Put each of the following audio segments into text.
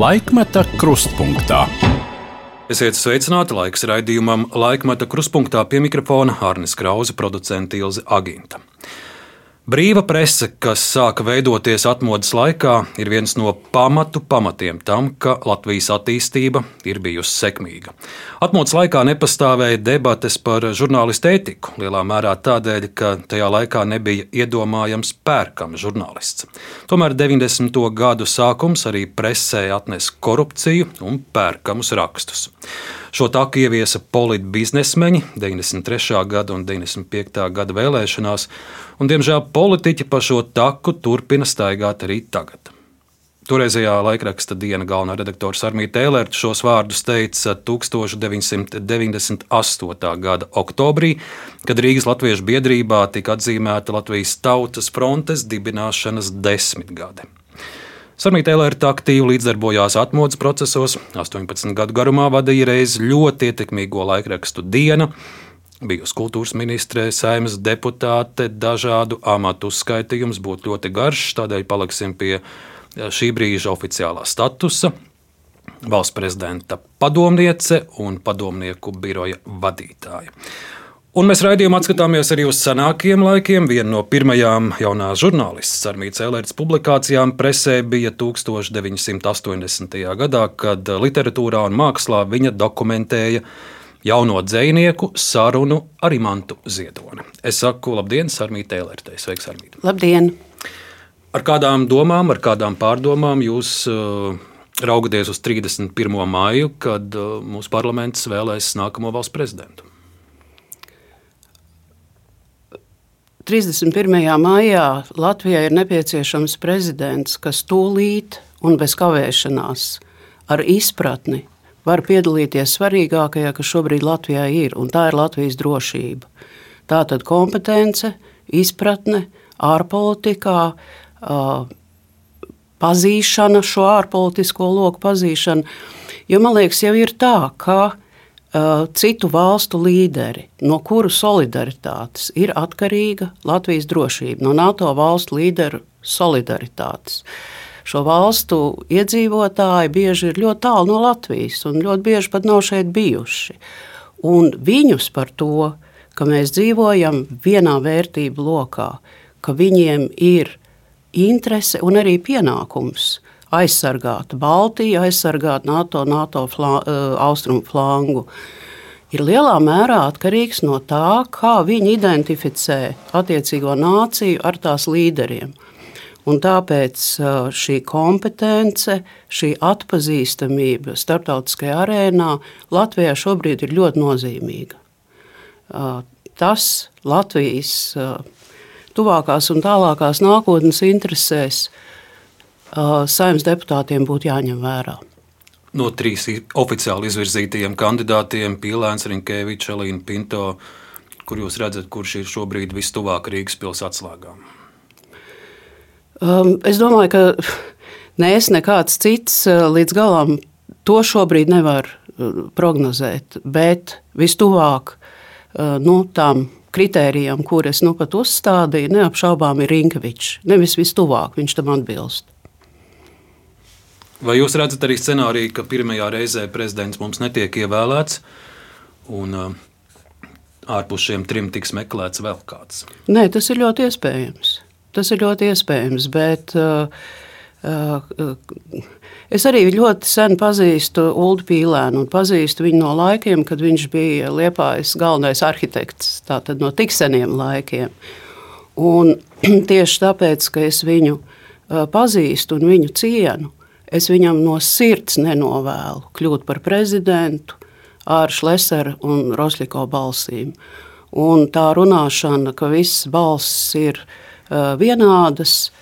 Laikmeta krustpunktā. Esiet sveicināti laiks raidījumam Laikmeta krustpunktā pie mikrofona Hārnes Krause, producents Ilze Aginta. Brīva prese, kas sāka veidoties atmodas laikā, ir viens no pamatu pamatiem tam, ka Latvijas attīstība ir bijusi sekmīga. Atmodas laikā nepastāvēja debates par žurnālistu ētiku, lielā mērā tādēļ, ka tajā laikā nebija iedomājams pērkams žurnālists. Tomēr 90. gadu sākums arī presē atnesa korupciju un pērkamus rakstus. Šo taku ieviesa politbiznesmeņi 93. gada un 95. gada vēlēšanās, un, diemžēl, politiķi pa šo taku turpina staigāt arī tagad. Toreizējā laikraksta diena galvenā redaktore Armīta Tēlērta šos vārdus teica 1998. gada oktobrī, kad Rīgas Latviešu biedrībā tika atzīmēta Latvijas Tautas frontes dibināšanas desmitgade. Sarmīta Elērta aktīvi līdzdarbojās atmodas procesos, 18 gadu garumā vadīja reizi ļoti ietekmīgo laikrakstu dienu. Bijusi kultūras ministre, saimnes deputāte, dažādu amatu uzskaitījums būtu ļoti garš, tādēļ paliksim pie šī brīža oficiālā statusa. Valsts prezidenta padomniece un padomnieku biroja vadītāja. Un mēs raidījumā skatāmies arī uz senākiem laikiem. Viena no pirmajām jaunās žurnālistas Armītas Elēras publikācijām presē bija 1980. gadā, kad literatūrā un mākslā viņa dokumentēja jauno dzinieku sarunu ar Imantu Ziedoni. Es saku, labdien, Armīta Elērtei. Sveiks, Armīta! Labdien! Ar kādām domām, ar kādām pārdomām jūs uh, raugaties uz 31. māju, kad uh, mūsu parlaments vēlēs nākamo valsts prezidentu? 31. maijā Latvijai ir nepieciešams prezidents, kas tūlīt un bez kavēšanās ar izpratni var piedalīties svarīgākajā, kas šobrīd Latvijā ir, un tā ir Latvijas drošība. Tā tad kompetence, izpratne ārpolitikā, pazīšana, šo ārpolitisko loku pazīšana. Jo man liekas, jau ir tā, ka citu valstu līderi, no kuru solidaritātes ir atkarīga Latvijas drošība, no NATO valstu līderu solidaritātes. Šo valstu iedzīvotāji bieži ir ļoti tālu no Latvijas un ļoti bieži pat nav šeit bijuši. Un viņus par to, ka mēs dzīvojam vienā vērtību lokā, ka viņiem ir interese un arī pienākums aizsargāt Baltiju, aizsargāt NATO, NATO flā, uh, austrumu flangu. Ir lielā mērā atkarīgs no tā, kā viņi identificē attiecīgo nāciju ar tās līderiem. Un tāpēc šī kompetence, šī atpazīstamība starptautiskajā arēnā Latvijā šobrīd ir ļoti nozīmīga. Tas Latvijas tuvākās un tālākās nākotnes interesēs saimnes deputātiem būtu jāņem vērā. No trīs oficiāli izvirzītajiem kandidātiem - Pīlēns, Rinkēvičs, Elīna Pinto, kur jūs redzat, kurš ir šobrīd vistuvāk Rīgas pilsētas atslēgām? Um, es domāju, ka ne es, ne kāds cits līdz galam to šobrīd nevar prognozēt, bet vistuvāk nu, tām kritērijām, kuras nu pat uzstādīja, neapšaubām ir Rinkevičs. Nevis vistuvāk, viņš tam atbilst. Vai jūs redzat arī scenāriju, ka pirmajā reizē prezidents mums netiek ievēlēts un ārpus šiem trim tiks meklēts vēl kāds? Nē, tas ir ļoti iespējams. Tas ir ļoti iespējams, bet uh, uh, es arī ļoti sen pazīstu Ulu Pīlēnu un pazīstu viņu no laikiem, kad viņš bija Liepājas galvenais arhitekts, tātad no tik seniem laikiem. Un tieši tāpēc, ka es viņu pazīstu un viņu cienu, Es viņam no sirds nenovēlu kļūt par prezidentu ar Šlesera un Rosļiko balsīm. Un tā runāšana, ka visas balss ir uh, vienādas,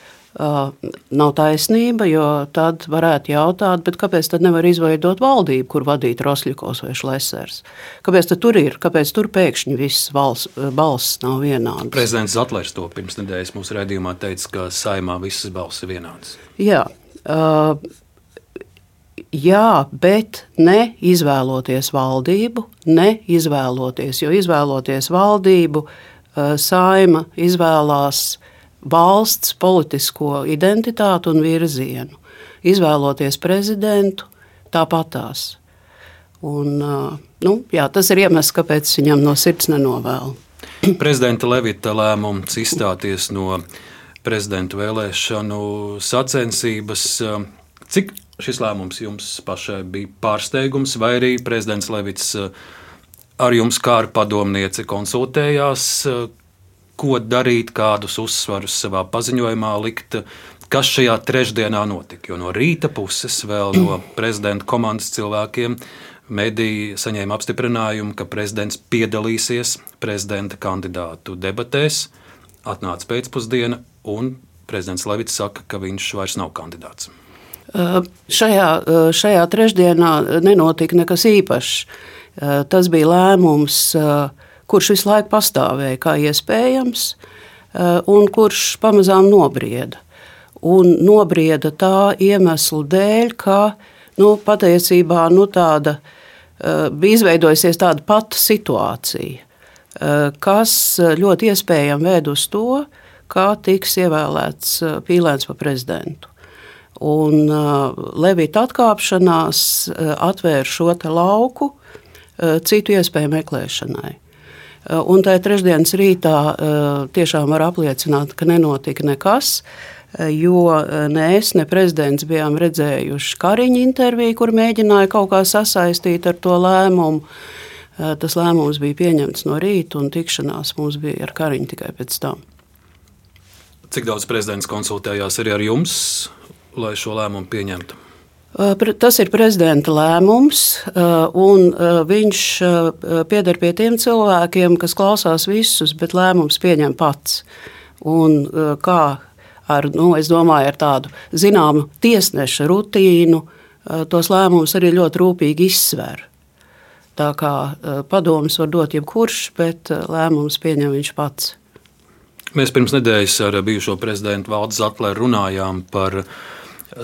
uh, nav taisnība, jo tad varētu jautāt, kāpēc tad nevar izveidot valdību, kur vadītu Rosļikos vai Šlesers? Kāpēc tur ir, kāpēc tur pēkšņi visas balss, balss nav vienādas? Prezidents Zatlers to pirms nedēļas mūsu redzījumā teica, ka saimā visas balss ir vienādas. Jā, Uh, jā, bet ne izvēloties valdību, ne izvēloties, jo izvēloties valdību, saima izvēlās valsts politisko identitāti un virzienu. Izvēloties prezidentu, tāpatās. Un, nu, jā, tas ir iemesls, kāpēc viņam no sirds nenovēlu. Prezidenta Levita lēmums izstāties no prezidenta vēlēšanu sacensības. Cik šis lēmums jums pašai bija pārsteigums, vai arī prezidents Levits ar jums kā ar padomnieci konsultējās, ko darīt, kādus uzsvarus savā paziņojumā likt, kas šajā trešdienā notika. Jo no rīta puses vēl no prezidenta komandas cilvēkiem mediji saņēma apstiprinājumu, ka prezidents piedalīsies prezidenta kandidātu debatēs. Atnāca pēcpusdiena, un prezidents Levits saka, ka viņš vairs nav kandidāts. Šajā, šajā trešdienā nenotika nekas īpašs. Tas bija lēmums, kurš visu laiku pastāvēja kā iespējams, un kurš pamazām nobrieda. Un nobrieda tā iemesla dēļ, ka nu, patiesībā nu, tāda, bija izveidojusies tāda pati situācija, kas ļoti iespējami ved uz to, kā tiks ievēlēts Pīlēns par prezidentu. Un uh, Levita atkāpšanās uh, atvēra šo lauku citu iespēju meklēšanai. Un tajā trešdienas rītā tiešām var apliecināt, ka nenotika nekas. Jo ne es, ne prezidents bijām redzējuši Kariņa interviju, kur mēģināja kaut kā sasaistīt ar to lēmumu. Tas lēmums bija pieņemts no rīta, un tikšanās mums bija ar Kariņu tikai pēc tam. Cik daudz prezidents konsultējās arī ar jums lai šo lēmumu pieņemtu? Tas ir prezidenta lēmums, un viņš pieder pie tiem cilvēkiem, kas klausās visus, bet lēmums pieņem pats. Un kā ar, nu, domāju, ar tādu zināmu tiesneša rutīnu, tos lēmumus arī ļoti rūpīgi izsver. Tā kā padomus var dot jebkurš, bet lēmumus pieņem viņš pats. Mēs pirms nedēļas ar bijušo prezidentu Valdu Zatleru runājām par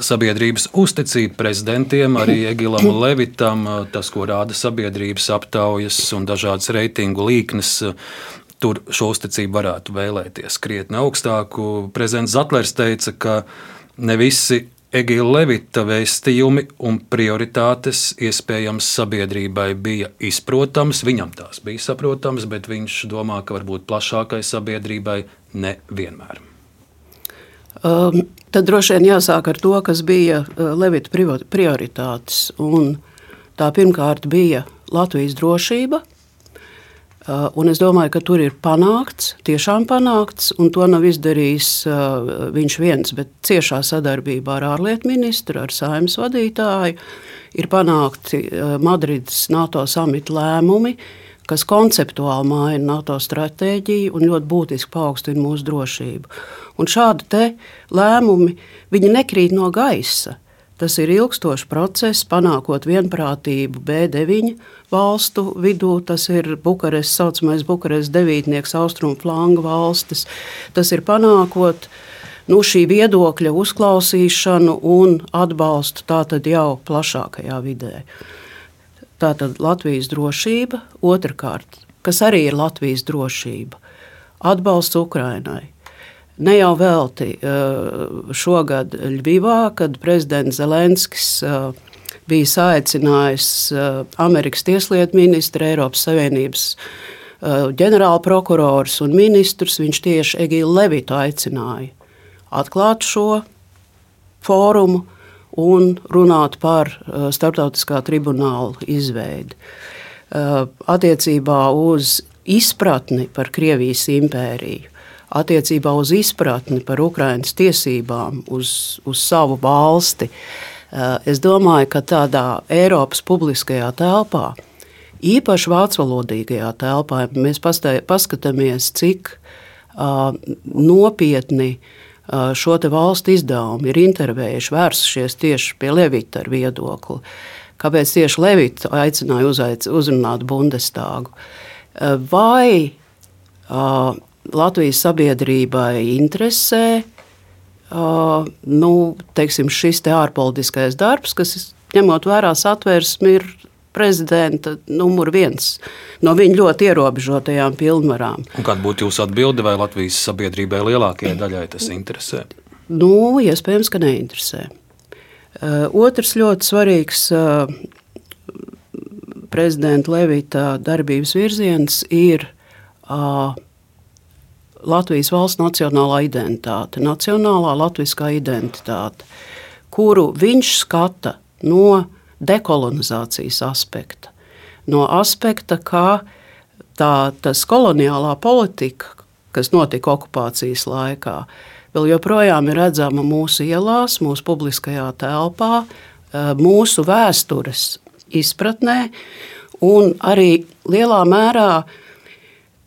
sabiedrības uzticību prezidentiem, arī Egilam Levitam, tas, ko rāda sabiedrības aptaujas un dažādas reitingu līknes. Tur šo uzticību varētu vēlēties krietni augstāku. Prezidents Zatlers teica, ka ne visi Egila Levita vēstījumi un prioritātes iespējams sabiedrībai bija izprotams, viņam tās bija saprotamas, bet viņš domā, ka varbūt plašākai sabiedrībai nevienmēr. Um, tad droši vien jāsāk ar to, kas bija uh, Levita prioritātes. Un tā pirmkārt bija Latvijas drošība. Uh, un es domāju, ka tur ir panākts, tiešām panākts, un to nav izdarījis uh, viņš viens, bet ciešā sadarbībā ar ārlietu ministru, ar saimnes vadītāju. Ir panākti Madrides NATO samita lēmumi, kas konceptuāli maina NATO stratēģiju un ļoti būtiski paaugstina mūsu drošību. Un šādi lēmumi nekrīt no gaisa. Tas ir ilgstošs process, panākot vienprātību B9 valstu vidū. Tas ir Bukarestas, saucamais Bukarestas devītnieks, austrumu flanga valstis. Tas ir panākot nu, šī viedokļa uzklausīšanu un atbalstu tātad jau plašākajā vidē. Tātad Latvijas drošība, otrkārt, kas arī ir Latvijas drošība, atbalsts Ukrainai. Ne jau velti eh, šogad Ļuvijā, kad prezidents Zelenskis eh, bija saicinājis eh, Amerikas Tieslietu ministru, Eiropas Savienības ģenerāla prokurors un ministrs, viņš tieši Egīlu Levitu aicināja atklāt šo fórumu un runāt par starptautiskā tribunāla izveidi. Attiecībā uz izpratni par Krievijas impēriju attiecībā uz izpratni par Ukraiņas tiesībām uz, uz savu valsti. Eh, es domāju, ka tādā Eiropas publiskajā telpā, īpaši vācu valodīgajā telpā, mēs paskatāmies, cik uh, nopietni uh, šo valstu izdevumi ir intervējuši, vērsušies tieši pie Levita ar viedokli. Kāpēc tieši Levita aicināja uzaic, uzrunāt Bundestāgu? Vai uh, Latvijas sabiedrībai interesē uh, nu, teiksim, šis te ārpolitiskais darbs, kas, ņemot vērā satversmi, ir prezidenta numur viens no viņa ļoti ierobežotajām pilnvarām. Un kāda būtu jūsu atbilde, vai Latvijas sabiedrībai lielākajai daļai tas interesē? Nu, iespējams, ka neinteresē. Uh, otrs ļoti svarīgs uh, prezidenta Levita darbības virziens ir uh, Latvijas valsts nacionālā identitāte, nacionālā latviskā identitāte, kuru viņš skata no dekolonizācijas aspekta. No aspekta, kā tā, tas koloniālā politika, kas notika okupācijas laikā, vēl joprojām ir redzama mūsu ielās, mūsu publiskajā telpā, mūsu vēstures izpratnē, un arī lielā mērā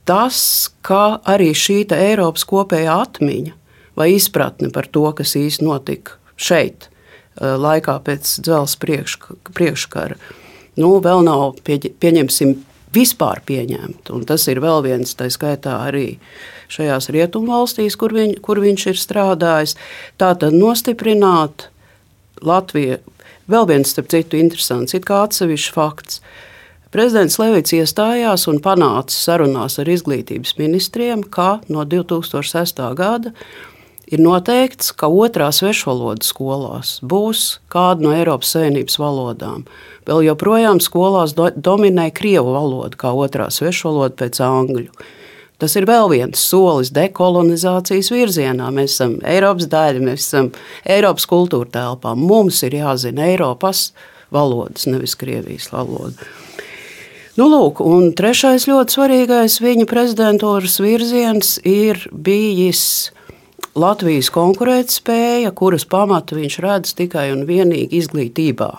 tas, ka arī šī Eiropas kopējā atmiņa vai izpratne par to, kas īstenībā notika šeit, eh, laikā pēc dzelzceļa priekškara, nu, vēl nav pieņemsim vispār pieņemta. Tas ir vēl viens, tā skaitā arī šajās rietumvalstīs, kur, viņ, kur viņš ir strādājis. Tā tad nostiprināt Latviju. Vēl viens, starp citu, interesants, it kā atsevišķs fakts. Prezidents Levits iestājās un panāca sarunās ar izglītības ministriem, ka no 2006. gada ir noteikts, ka otrā svešvaloda skolās būs kāda no Eiropas Savienības valodām. Vēl joprojām skolās do, dominē krievu valoda kā otrā svešvaloda pēc angļu. Tas ir vēl viens solis dekolonizācijas virzienā. Mēs esam Eiropas daļa, mēs esam Eiropas kultūra telpā. Mums ir jāzina Eiropas valodas, nevis Krievijas valoda. Nu, lūk, un trešais ļoti svarīgais viņa prezidentūras virziens ir bijis Latvijas konkurētspēja, kuras pamatu viņš redz tikai un vienīgi izglītībā.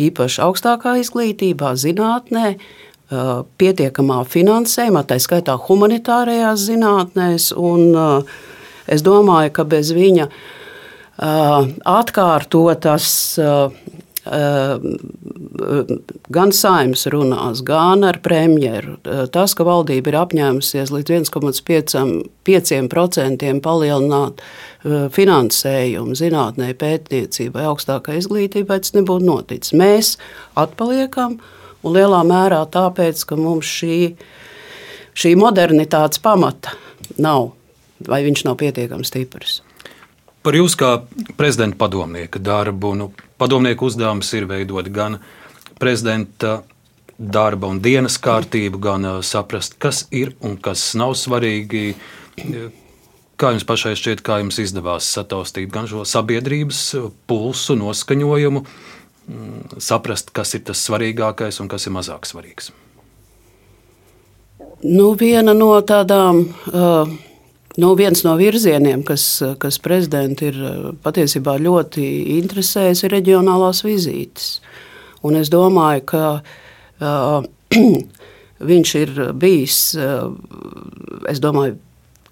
Īpaši augstākā izglītībā, zinātnē, pietiekamā finansējumā, tā skaitā humanitārajās zinātnēs. Un, es domāju, ka bez viņa atkārtotas gan saimnes runās, gan ar premjeru. Tas, ka valdība ir apņēmusies līdz 1,5% palielināt finansējumu zinātnē, pētniecībai, augstākai izglītībai, tas nebūtu noticis. Mēs atpaliekam un lielā mērā tāpēc, ka mums šī, šī modernitātes pamata nav vai viņš nav pietiekami stiprs. Par jūs kā prezidenta padomnieka darbu. Nu, padomnieku uzdevums ir veidot gan prezidenta darba un dienas kārtību, gan saprast, kas ir un kas nav svarīgi. Kā jums pašai šķiet, kā jums izdevās sataustīt gan šo sabiedrības pulsu, noskaņojumu, mm, saprast, kas ir tas svarīgākais un kas ir mazāk svarīgs? Nu, viena no tādām uh, Nu, viens no virzieniem, kas, kas prezidentu ir patiesībā ļoti interesējis, ir reģionālās vizītes. Un es domāju, ka uh, viņš ir bijis, uh, es domāju,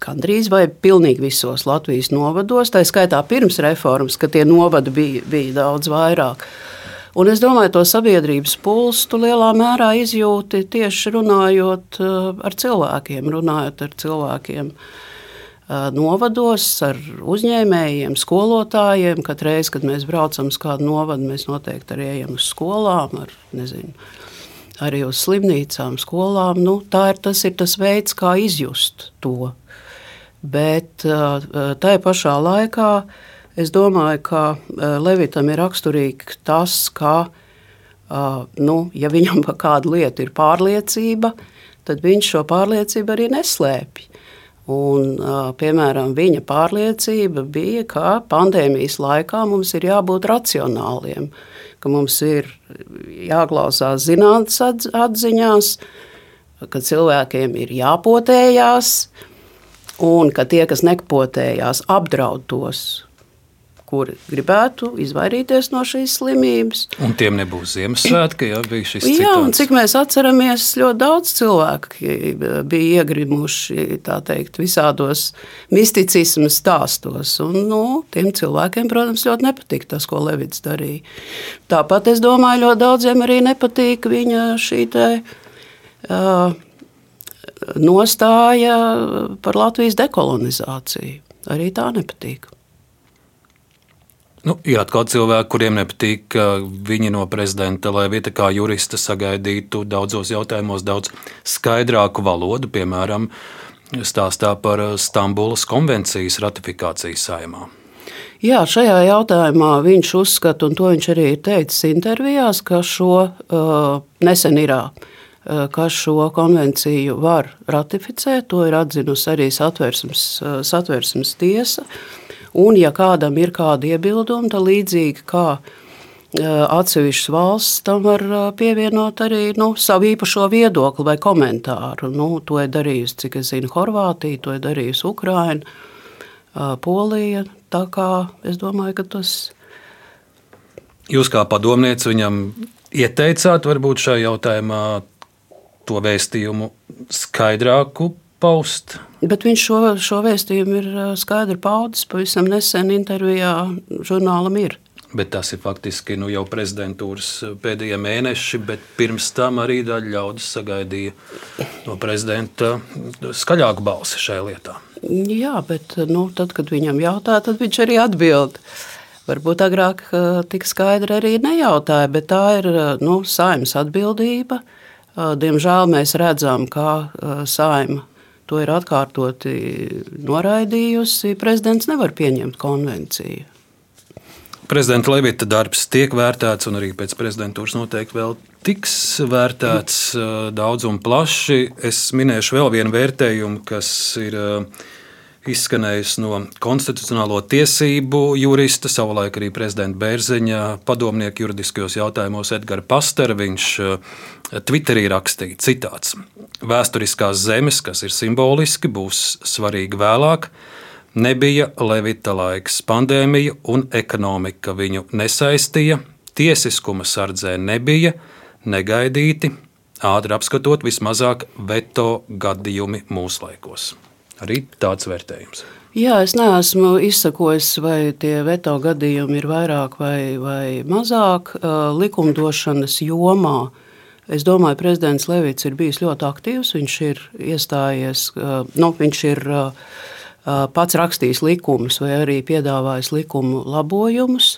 gandrīz vai pilnīgi visos Latvijas novados, tā skaitā pirms reformas, kad tie novadi bija, bija daudz vairāk. Un es domāju, to sabiedrības pulsu lielā mērā izjūti tieši runājot ar cilvēkiem, runājot ar cilvēkiem. Uh, novados ar uzņēmējiem, skolotājiem. Katru reizi, kad mēs braucam uz kādu novadu, mēs noteikti arī ejam uz skolām, ar, nezinu, arī uz slimnīcām, skolām. Nu, tā ir tas, ir tas veids, kā izjust to. Bet tajā pašā laikā es domāju, ka Levitam ir raksturīgi tas, ka, nu, ja viņam par kādu lietu ir pārliecība, tad viņš šo pārliecību arī neslēpj. Un, piemēram, viņa pārliecība bija, ka pandēmijas laikā mums ir jābūt racionāliem, ka mums ir jāklausās zinātnīs atziņās, ka cilvēkiem ir jāpotējās, un ka tie, kas nepotējās, apdraud tos, kuri gribētu izvairīties no šīs slimības. Un tiem nebūs Ziemassvētki, ja bija šis citāts. Jā, un cik mēs atceramies, ļoti daudz cilvēku bija iegrimuši teikt, visādos misticismu stāstos. Un, nu, tiem cilvēkiem, protams, ļoti nepatīk tas, ko Levits darīja. Tāpat es domāju, ļoti daudziem arī nepatīk viņa šī te, uh, nostāja par Latvijas dekolonizāciju. Arī tā nepatīk. Nu, ir atkal cilvēki, kuriem nepatīk, ka viņi no prezidenta Levita kā jurista sagaidītu daudzos jautājumos daudz skaidrāku valodu, piemēram, stāstā par Stambulas konvencijas ratifikāciju saimā. Jā, šajā jautājumā viņš uzskata, un to viņš arī ir teicis intervijās, ka šo uh, nesen ir. Uh, ka šo konvenciju var ratificēt, to ir atzinusi arī satversmes, uh, satversmes tiesa. Un, ja kādam ir kādi iebildumi, tad līdzīgi kā uh, atsevišķas valsts tam var pievienot arī nu, savu īpašo viedokli vai komentāru. Nu, to ir darījusi, cik es zinu, Horvātija, to ir darījusi Ukraina, Polija. Tā kā es domāju, ka tas. Jūs kā padomniece viņam ieteicāt, varbūt šajā jautājumā to vēstījumu skaidrāku paust? Bet viņš šo, šo vēstījumu ir skaidri paudis pavisam nesen intervijā žurnālam ir. Bet tas ir faktiski nu, jau prezidentūras pēdējie mēneši, bet pirms tam arī daļa ļaudis sagaidīja no prezidenta skaļāku balsi šajā lietā. Jā, bet nu, tad, kad viņam jautā, tad viņš arī atbild. Varbūt agrāk tik skaidri arī nejautāja, bet tā ir nu, saimnes atbildība. Diemžēl mēs redzam, ka saima to ir atkārtoti noraidījusi. Prezidents nevar pieņemt konvenciju. Prezidenta Levita darbs tiek vērtēts, un arī pēc prezidentūras noteikti vēl tiks vērtēts daudz un plaši. Es minēšu vēl vienu vērtējumu, kas ir izskanējis no konstitucionālo tiesību jurista, savulaik arī prezidenta Bērziņa padomnieka juridiskajos jautājumos Edgars Pastera. Viņš Twitterī rakstīja citāts: Vēsturiskās zemes, kas ir simboliski, būs svarīgi vēlāk. Nebija Levita laiks, pandēmija un ekonomika viņu nesaistīja, tiesiskuma sardzē nebija, negaidīti, ātri apskatot vismazāk veto gadījumi mūsdienās. Arī tāds vērtējums. Jā, es neesmu izsakojis, vai tie veto gadījumi ir vairāk vai, vai mazāk likumdošanas jomā. Es domāju, ka prezidents Levits ir bijis ļoti aktīvs. Viņš ir iestājies, nu, viņš ir pats rakstījis likumus vai arī piedāvājis likumu labojumus.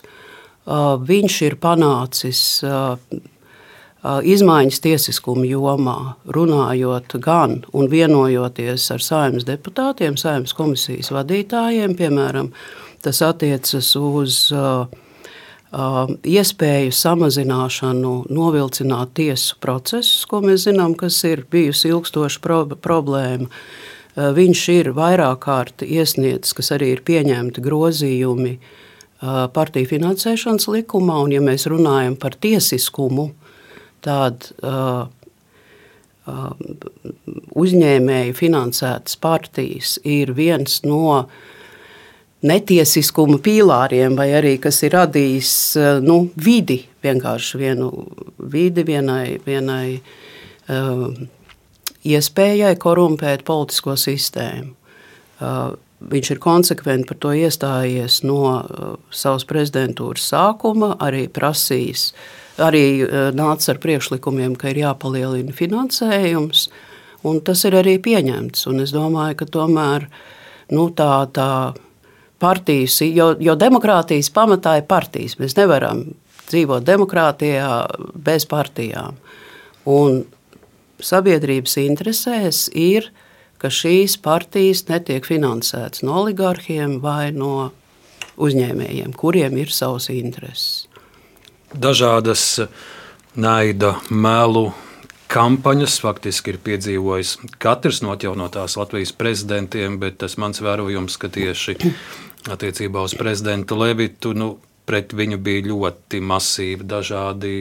Viņš ir panācis izmaiņas tiesiskuma jomā, runājot gan un vienojoties ar saimnes deputātiem, saimnes komisijas vadītājiem, piemēram, tas attiecas uz uh, uh, iespēju samazināšanu, novilcināt tiesu procesus, ko mēs zinām, kas ir bijusi ilgstoša pro problēma. Uh, viņš ir vairāk kārt iesniedzis, kas arī ir pieņemti grozījumi partiju finansēšanas likumā, un ja mēs runājam par tiesiskumu, tad uh, uh, uzņēmēju finansētas partijas ir viens no netiesiskuma pīlāriem, vai arī kas ir radījis nu, vidi, vienkārši vienu vidi vienai, vienai uh, iespējai korumpēt politisko sistēmu. Uh, viņš ir konsekventi par to iestājies no uh, savas prezidentūras sākuma, arī prasījis uh, arī e, nāca ar priekšlikumiem, ka ir jāpalielina finansējums, un tas ir arī pieņemts. Un es domāju, ka tomēr nu, tā, tā partijas, jo, jo demokrātijas pamatā ir partijas. Mēs nevaram dzīvot demokrātijā bez partijām. Un sabiedrības interesēs ir, ka šīs partijas netiek finansētas no oligarkiem vai no uzņēmējiem, kuriem ir savs intereses dažādas naida, melu kampaņas faktiski ir piedzīvojis katrs no atjaunotās Latvijas prezidentiem, bet tas mans vērojums, ka tieši attiecībā uz prezidentu Levitu nu, pret viņu bija ļoti masīvi dažādi.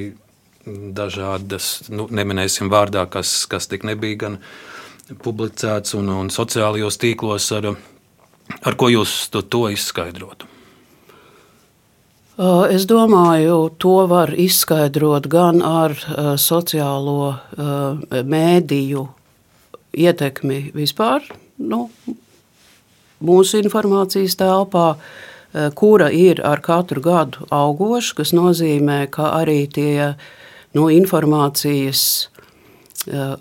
Dažādas, nu, neminēsim vārdā, kas, kas tik nebija gan publicēts, un, un sociālajos tīklos, ar, ar ko jūs to, to izskaidrotu. Es domāju, to var izskaidrot gan ar sociālo mēdīju ietekmi vispār nu, mūsu informācijas telpā, kura ir ar katru gadu augoša, kas nozīmē, ka arī tie nu, informācijas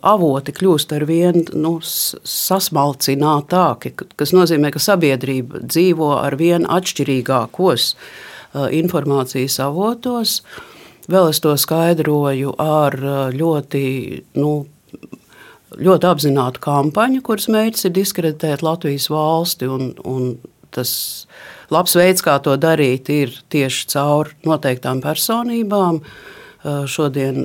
avoti kļūst ar vien nu, sasmalcinātāki, kas nozīmē, ka sabiedrība dzīvo ar vien atšķirīgākos informācijas avotos. Vēl es to skaidroju ar ļoti, nu, ļoti apzinātu kampaņu, kuras mērķis ir diskreditēt Latvijas valsti. Un, un tas labs veids, kā to darīt, ir tieši caur noteiktām personībām. Šodien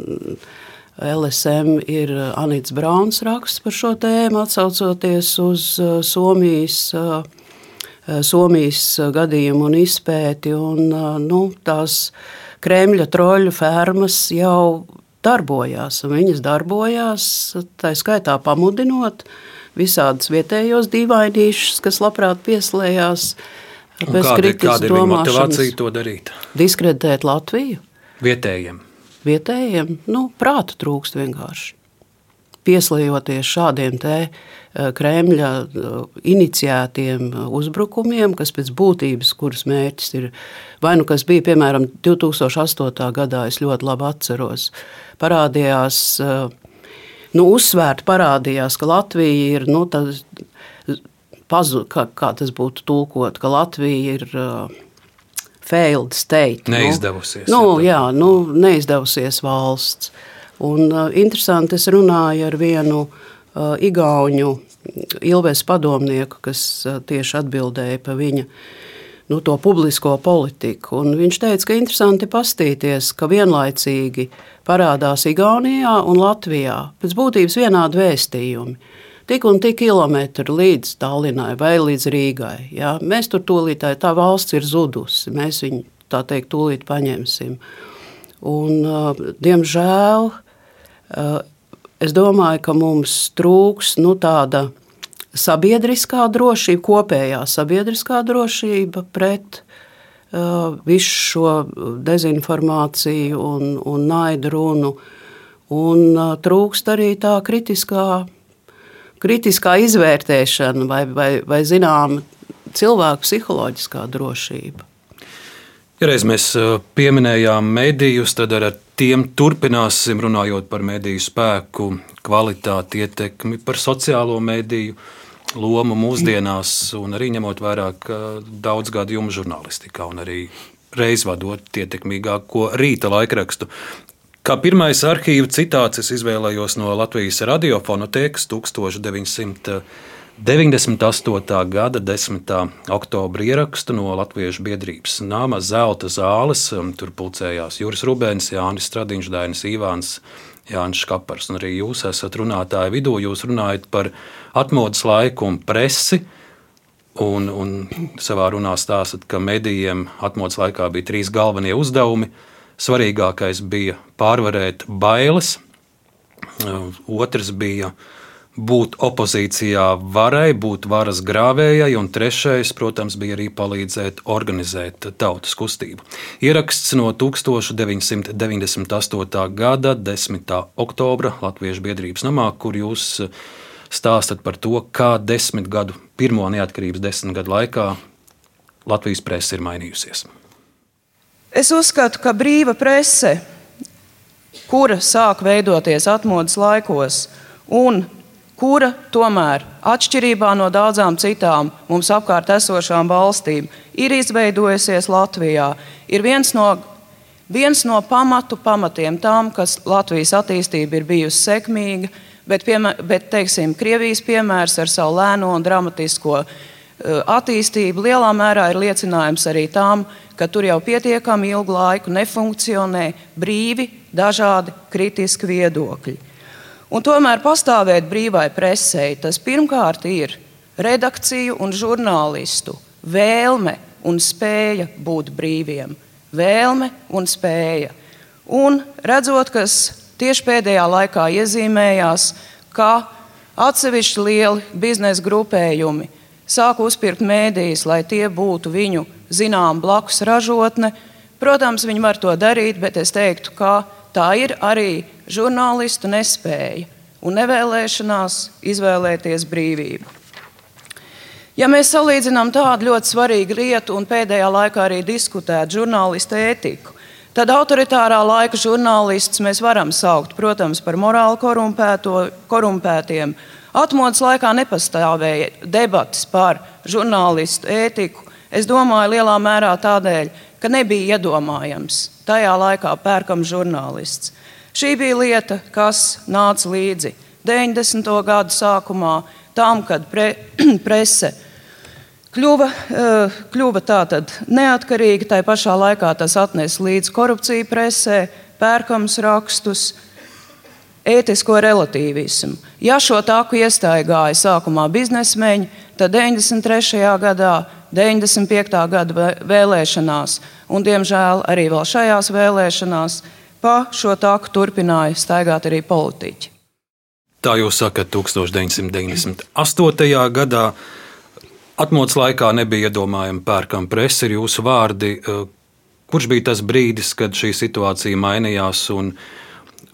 LSM ir Anīts Brauns raksts par šo tēmu, atsaucoties uz Somijas Somijas eh, gadījumu un izpēti. Un, eh, nu, tās Kremļa troļu fermas jau darbojās. Viņas darbojās, tā skaitā pamudinot visādus vietējos dīvainīšus, kas labprāt pieslējās. Kāda, kāda ir viņa motivācija to darīt? Diskreditēt Latviju. Vietējiem. Vietējiem nu, prāta trūkst vienkārši. Pieslējoties šādiem te uh, Eh, Kremļa eh, iniciētiem eh, uzbrukumiem, kas pēc būtības, kuras mērķis ir vai nu kas bija piemēram 2008. gadā, es ļoti labi atceros, parādījās, nu, uzsvērti parādījās, ka Latvija ir, nu, tas, pazu, kā, kā tas būtu tulkot, ka Latvija ir failed state. Nu. Neizdevusies. Nu, nu, jā, nu, neizdevusies valsts. Un uh, interesanti, es runāju ar vienu uh, Igauņu Ilves padomnieku, kas uh, tieši atbildēja par viņa nu, to publisko politiku. Un viņš teica, ka interesanti pastīties, ka vienlaicīgi parādās Igaunijā un Latvijā pēc būtības vienādi vēstījumi. Tik un tik kilometri līdz Tallinai vai līdz Rīgai. Ja? Mēs tur tūlīt tā valsts ir zudusi. Mēs viņu tā teikt tūlīt paņemsim. Un, diemžēl Es domāju, ka mums trūks nu, tāda sabiedriskā drošība, kopējā sabiedriskā drošība pret uh, visu šo dezinformāciju un, un naidu runu. Un uh, trūkst arī tā kritiskā, kritiskā izvērtēšana vai, vai, vai zināma cilvēku psiholoģiskā drošība. Ja reiz mēs pieminējām medijus, tad ar tiem turpināsim runājot par mediju spēku, kvalitāti, ietekmi, par sociālo mediju lomu mūsdienās, un arī ņemot vērā daudz gadu jums žurnālistikā un arī reizvadot ietekmīgāko rīta laikrakstu. Kā pirmais arhīva citāts es izvēlējos no Latvijas radiofonotēkas 1900. 98. gada 10. oktobra ierakstu no Latviešu biedrības nama Zelta zāles. Tur pulcējās Juris Rubēns, Jānis Stradiņš, Dainis Ivāns, Jānis Škapars. Un arī jūs esat runātāji vidū. Jūs runājat par atmodas laiku un presi. Un, un savā runā stāstat, ka medijiem atmodas laikā bija trīs galvenie uzdevumi. Svarīgākais bija pārvarēt bailes, otrs bija uh, būt opozīcijā varai, būt varas grāvējai, un trešais, protams, bija arī palīdzēt organizēt tautas kustību. Ieraksts no 1998. gada 10. oktobra Latviešu biedrības namā, kur jūs stāstat par to, kā desmit gadu, pirmo neatkarības desmit gadu laikā Latvijas presa ir mainījusies. Es uzskatu, ka brīva prese, kura sāk veidoties atmodas laikos, un kura tomēr, atšķirībā no daudzām citām mums apkārt esošām valstīm, ir izveidojusies Latvijā, ir viens no, viens no pamatu pamatiem tam, kas Latvijas attīstība ir bijusi sekmīga, bet, piemēr, bet teiksim, Krievijas piemērs ar savu lēno un dramatisko uh, attīstību lielā mērā ir liecinājums arī tam, ka tur jau pietiekami ilgu laiku nefunkcionē brīvi dažādi kritiski viedokļi. Un tomēr pastāvēt brīvai presē, tas pirmkārt ir redakciju un žurnālistu vēlme un spēja būt brīviem. Vēlme un spēja. Un redzot, kas tieši pēdējā laikā iezīmējās, ka atsevišķi lieli biznesa grupējumi sāk uzpirkt mēdījus, lai tie būtu viņu zinām blakus ražotne. Protams, viņi var to darīt, bet es teiktu, ka tā ir arī žurnālistu nespēja un nevēlēšanās izvēlēties brīvību. Ja mēs salīdzinām tādu ļoti svarīgu lietu un pēdējā laikā arī diskutētu žurnālistu ētiku, tad autoritārā laika žurnālistus mēs varam saukt, protams, par morāli korumpētiem. Atmodas laikā nepastāvēja debatas par žurnālistu ētiku. Es domāju, lielā mērā tādēļ, ka nebija iedomājams tajā laikā pērkam žurnālists. Šī bija lieta, kas nāca līdzi 90. gadu sākumā, tam, kad pre, prese kļuva, eh, kļuva tātad neatkarīga. Tā pašā laikā tas atnesa līdzi korupciju presē, pērkams rakstus, ētisko relativismu. Ja šo tāku iestaigāja sākumā biznesmeņi, tad 93. gadā, 95. gada vēlēšanās, un diemžēl arī vēl šajās vēlēšanās, pa šo tāku turpināja staigāt arī politiķi. Tā jūs sakat, 1998. gadā atmodas laikā nebija iedomājama pērkama presa, ir jūsu vārdi. Kurš bija tas brīdis, kad šī situācija mainījās un,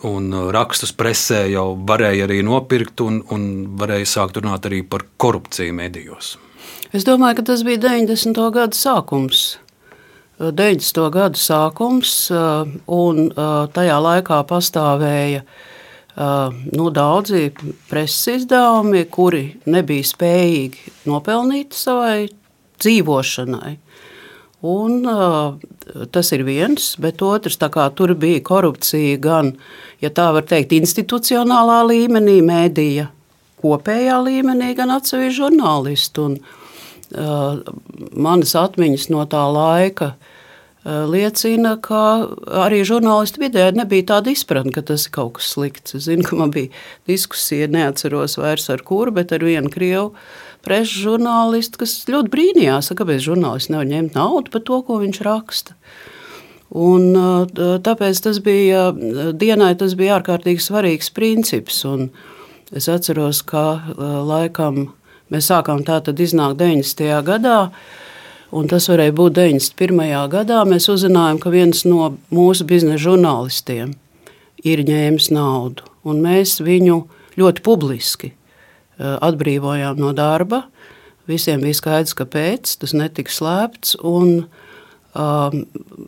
un rakstus presē jau varēja arī nopirkt un, un varēja sākt runāt arī par korupciju medijos? Es domāju, ka tas bija 90. gada sākums. 90. gada sākums, un tajā laikā pastāvēja uh, nu, daudzi preses izdevumi, kuri nebija spējīgi nopelnīt savai dzīvošanai. Un, tas ir viens, bet otrs, kā tur bija korupcija gan, ja tā var teikt, institucionālā līmenī, mēdīja kopējā līmenī, gan atsevišķi žurnālisti. Un, manas atmiņas no tā laika Eh, liecina, ka arī žurnālistu vidē nebija tāda izpratne, ka tas ir kaut kas slikts. Es zinu, ka man bija diskusija, neatceros vairs ar kuru, bet ar vienu krievu preses žurnālistu, kas ļoti brīnījās, kāpēc žurnālists nevar ņemt naudu par to, ko viņš raksta. Un, eh, tāpēc tas bija dienai tas bija ārkārtīgi svarīgs princips. Es atceros, ka eh, laikam mēs sākām tā tad iznākt 90. gadā. Un tas varēja būt 91. gadā. Mēs uzzinājām, ka viens no mūsu biznesa žurnālistiem ir ņēmis naudu. Mēs viņu ļoti publiski eh, atbrīvojām no darba. Visiem bija skaidrs, kāpēc tas netika slēpts. Un, um,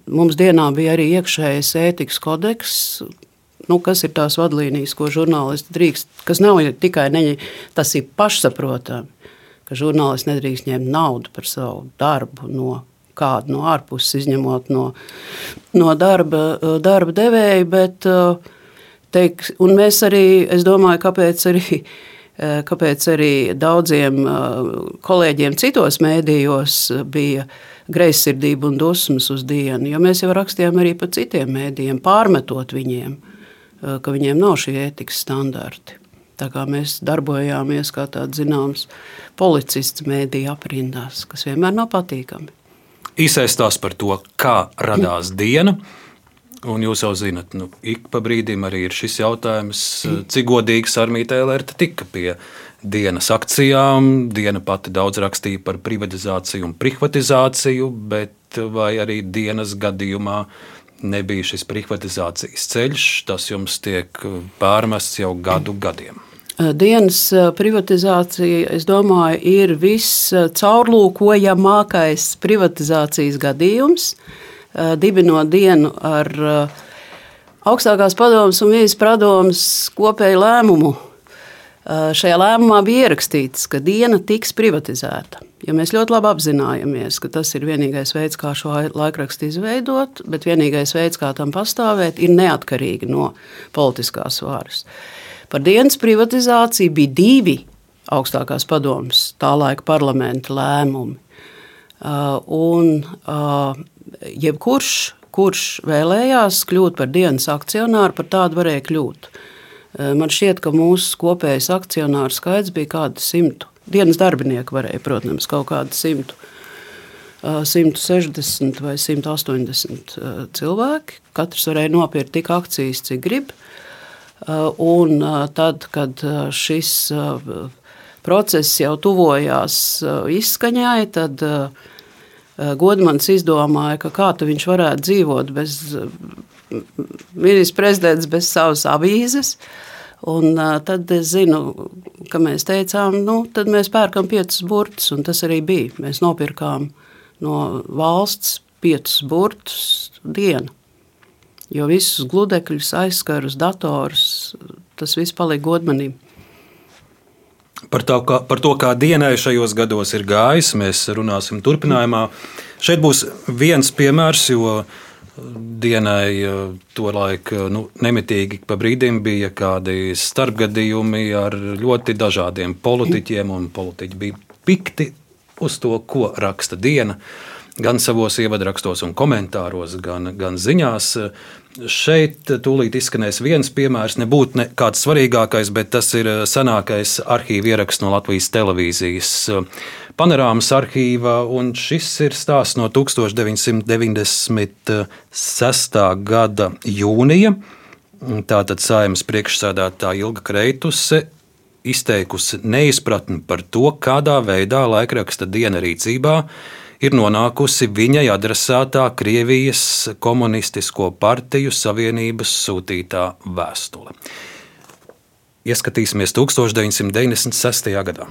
mums dienā bija arī iekšējais ētikas kodeks, nu, kas ir tās vadlīnijas, ko žurnālisti drīkst. Tas nav tikai neņi, tas ir pašsaprotami ka žurnālists nedrīkst ņemt naudu par savu darbu no kāda no ārpuses, izņemot no, no darba, darba devēja. Bet, teik, mēs arī, es domāju, kāpēc arī, kāpēc arī daudziem kolēģiem citos mēdījos bija greizsirdība un dusmas uz dienu, jo mēs jau rakstījām arī par citiem mēdījiem, pārmetot viņiem, ka viņiem nav šie ētikas standarti. Tā kā mēs darbojāmies kā tāds zināms policists mēdīja aprindās, kas vienmēr nav patīkami. Īsais stāsts par to, kā radās diena. Un jūs jau zinat, nu, ik pa brīdim arī ir šis jautājums, cik godīgs armija LRT tika pie dienas akcijām. Diena pati daudz rakstīja par privatizāciju un privatizāciju, bet vai arī dienas gadījumā nebija šis privatizācijas ceļš, tas jums tiek pārmests jau gadu gadiem. Dienas privatizācija, es domāju, ir viss caurlūkojamākais privatizācijas gadījums. Dibinot dienu ar augstākās padomus un vīzes padomus kopēju lēmumu. Šajā lēmumā bija ierakstīts, ka diena tiks privatizēta. Jo mēs ļoti labi apzināmies, ka tas ir vienīgais veids, kā šo laikrakstu izveidot, bet vienīgais veids, kā tam pastāvēt, ir neatkarīgi no politiskās varas. Par dienas privatizāciju bija divi augstākās padomas, tā laika parlamenta lēmumi. Uh, un uh, jebkurš, kurš vēlējās kļūt par dienas akcionāru, par tādu varēja kļūt. Uh, man šķiet, ka mūsu kopējais akcionāru skaits bija kādi simtu. Dienas darbinieki varēja, protams, kaut kādi simtu. 160 vai 180 cilvēki. Katrs varēja nopirkt tik akcijas, cik grib. Un tad, kad šis process jau tuvojās izskaņai, tad Godmans izdomāja, ka kā viņš varētu dzīvot bez ministra prezidents, bez savas avīzes. Un, tad es zinu, ka mēs teicām, nu, tad mēs pērkam piecus burtus, un tas arī bija. Mēs nopirkām no valsts piecus burtus dienu. Jo visus gludekļus, aizskarus, datorus, tas viss palika godmanība. Par, tā, kā, par to, kā dienai šajos gados ir gājis, mēs runāsim turpinājumā. Šeit būs viens piemērs, jo dienai tolaik nu, nemitīgi pa brīdim bija kādi starpgadījumi ar ļoti dažādiem politiķiem, un politiķi bija pikti uz to, ko raksta diena. Gan savos ievadраkstos un komentāros, gan, gan ziņās. Šeit tūlīt izskanēs viens piemērs, nebūtu ne kāds svarīgākais, bet tas ir senākais arhīva ieraksts no Latvijas televīzijas panorāmas arhīvā. Šis ir stāsts no 1996. gada jūnija. Tātad saimnes priekšsēdētāja Ilga Kreituse izteikusi neizpratni par to, kādā veidā laikraksta diena rīcībā ir nonākusi viņai adresētā Krievijas komunistisko partiju savienības sūtītā vēstule. Ieskatīsimies 1996. gadā.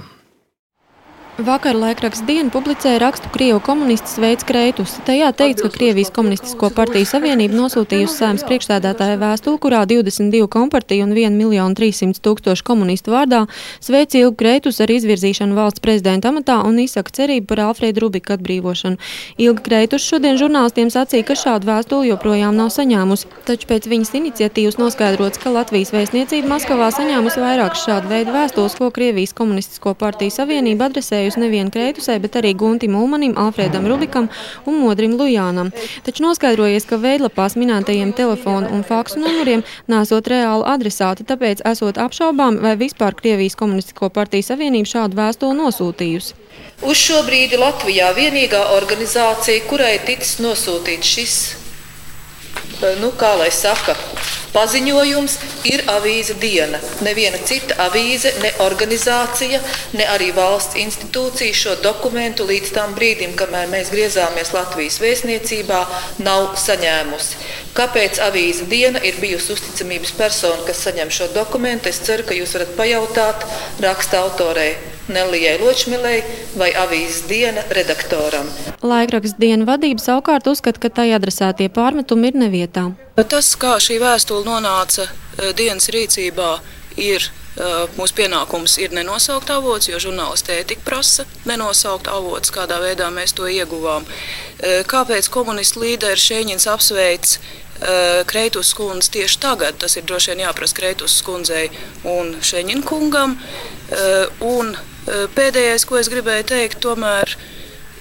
Vakar laikraksts diena publicēja rakstu Krievu komunists Veids Kreitus. Tajā teikts, ka Krievijas komunistisko partiju savienība nosūtījusi saimnes priekšstādātāja vēstuli, kurā 22 kompartiju un 1 miljonu 300 tūkstošu komunistu vārdā sveic Ilgu Kreitus ar izvirzīšanu valsts prezidenta amatā un izsaka cerību par Alfrēdu Rubiku atbrīvošanu. Ilga Kreitus šodien žurnālistiem sacīja, ka šādu vēstuli joprojām nav saņēmusi, taču pēc viņas iniciatīvas noskaidrots, ka Latvijas vēstniecība Maskavā saņēmusi vairākas šādu veidu vēstules, ko Krievijas komunistisko partiju savienība adresēja adresējusi nevien Kreitusai, bet arī Guntim Ulmanim, Alfredam Rubikam un Modrim Lujānam. Taču noskaidrojies, ka veidlapās minētajiem telefonu un faksu numuriem nesot reāli adresāti, tāpēc esot apšaubām, vai vispār Krievijas komunistisko partiju savienība šādu vēstuli nosūtījusi. Uz šo brīdi Latvijā vienīgā organizācija, kurai ticis nosūtīts šis, nu, kā lai saka, Paziņojums ir avīze diena. Neviena cita avīze, ne organizācija, ne arī valsts institūcija šo dokumentu līdz tam brīdim, kamēr mēs griezāmies Latvijas vēstniecībā, nav saņēmusi. Kāpēc avīze diena ir bijusi uzticamības persona, kas saņem šo dokumentu? Es ceru, ka jūs varat pajautāt raksta autorei Nelijai Ločmilei vai avīzes diena redaktoram. Laikraksta diena vadība savukārt uzskata, ka tai adresētie pārmetumi ir nevietā. Tas, kā šī vēstule nonāca e, dienas rīcībā, ir mūsu pienākums ir nenosaukt avots, jo žurnālisti ētika prasa nenosaukt avots, kādā veidā mēs to ieguvām. E, kāpēc komunistu līderis Šēņins apsveic Kreitus kundzi tieši tagad? Tas ir droši vien jāprasa Kreitus kundzei un Šēņina kungam. Un pēdējais, ko es gribēju teikt, tomēr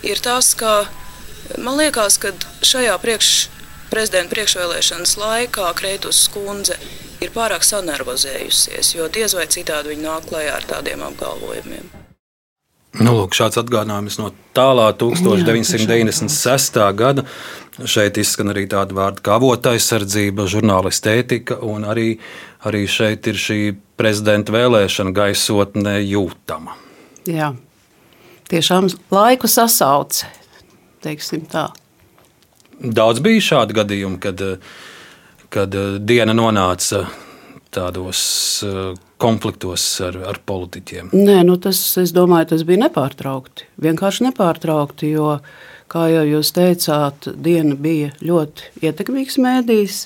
ir tas, ka man liekas, ka šajā priekšā prezidenta priekšvēlēšanas laikā Kreitus skundze ir pārāk sanervozējusies, jo diez vai citādi viņa nāk klajā ar tādiem apgalvojumiem. Nu, lūk, šāds atgādinājums no tālā 1996. gada. Šeit izskan arī tādi vārdi kā avota aizsardzība, žurnālista ētika, un arī, arī šeit ir šī prezidenta vēlēšana gaisotne jūtama. Jā, tiešām laiku sasauce, teiksim tā. Daudz bija šādu gadījumu, kad, kad diena nonāca tādos eh, konfliktos ar, ar politiķiem. Nē, nu tas, domāju, tas bija nepārtraukti. Vienkārši nepārtraukti, jo, kā jau jūs teicāt, diena bija ļoti ietekmīgs mēdījis.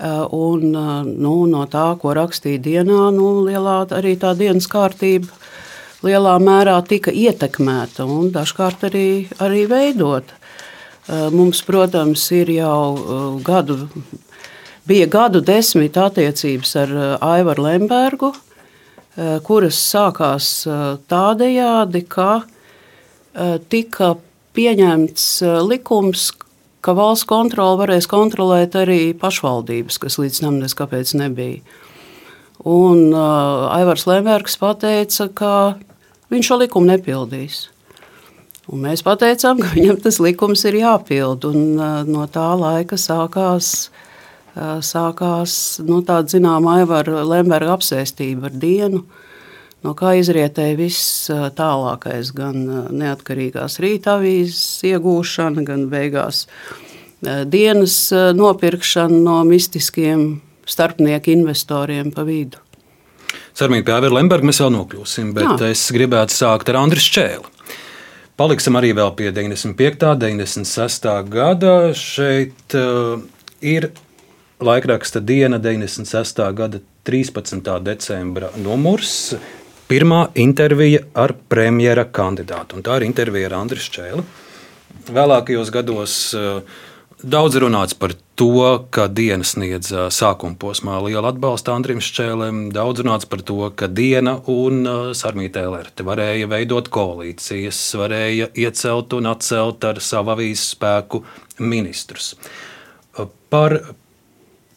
Eh, un, eh, nu, no tā, ko rakstīja dienā, nu, lielā, arī tā dienas kārtība lielā mērā tika ietekmēta un dažkārt arī, arī veidota. Eh, mums, protams, ir jau eh, gadu, bija gadu desmit attiecības ar eh, Aivaru Lembergu, kuras sākās tādējādi, ka tika pieņemts likums, ka valsts kontrole varēs kontrolēt arī pašvaldības, kas līdz tam neskapēc nebija. Un uh, Aivars Lembergs pateica, ka viņš šo likumu nepildīs. Un mēs teicām, ka viņam tas likums ir jāpild. Un, uh, no tā laika sākās, uh, sākās nu, tāda zināmā Aivara Lemberga apsēstība ar dienu. No kā izrietēja viss tālākais, gan neatkarīgās rīta avīzes iegūšana, gan beigās dienas nopirkšana no mistiskiem starpnieku investoriem pa vidu. Cermīgi pie Aivara Lemberga mēs vēl nokļūsim, bet Jā. es gribētu sākt ar Andrisu Čēlu. Paliksim arī vēl pie 95. un 96. gada. Šeit uh, ir laikraksta diena 96. gada 13. decembra numurs. Pirmā intervija ar premjera kandidātu. Un tā ir intervija ar Andriu Čēlu. vēlākajos gados daudz runāts par to, ka diena sniedz sākuma posmā lielu atbalstu Andrim Šķēlēm. Daudz runāts par to, ka diena un Sarmītē Lerte varēja veidot koalīcijas, varēja iecelt un atcelt ar savu avīzes spēku ministrus. Par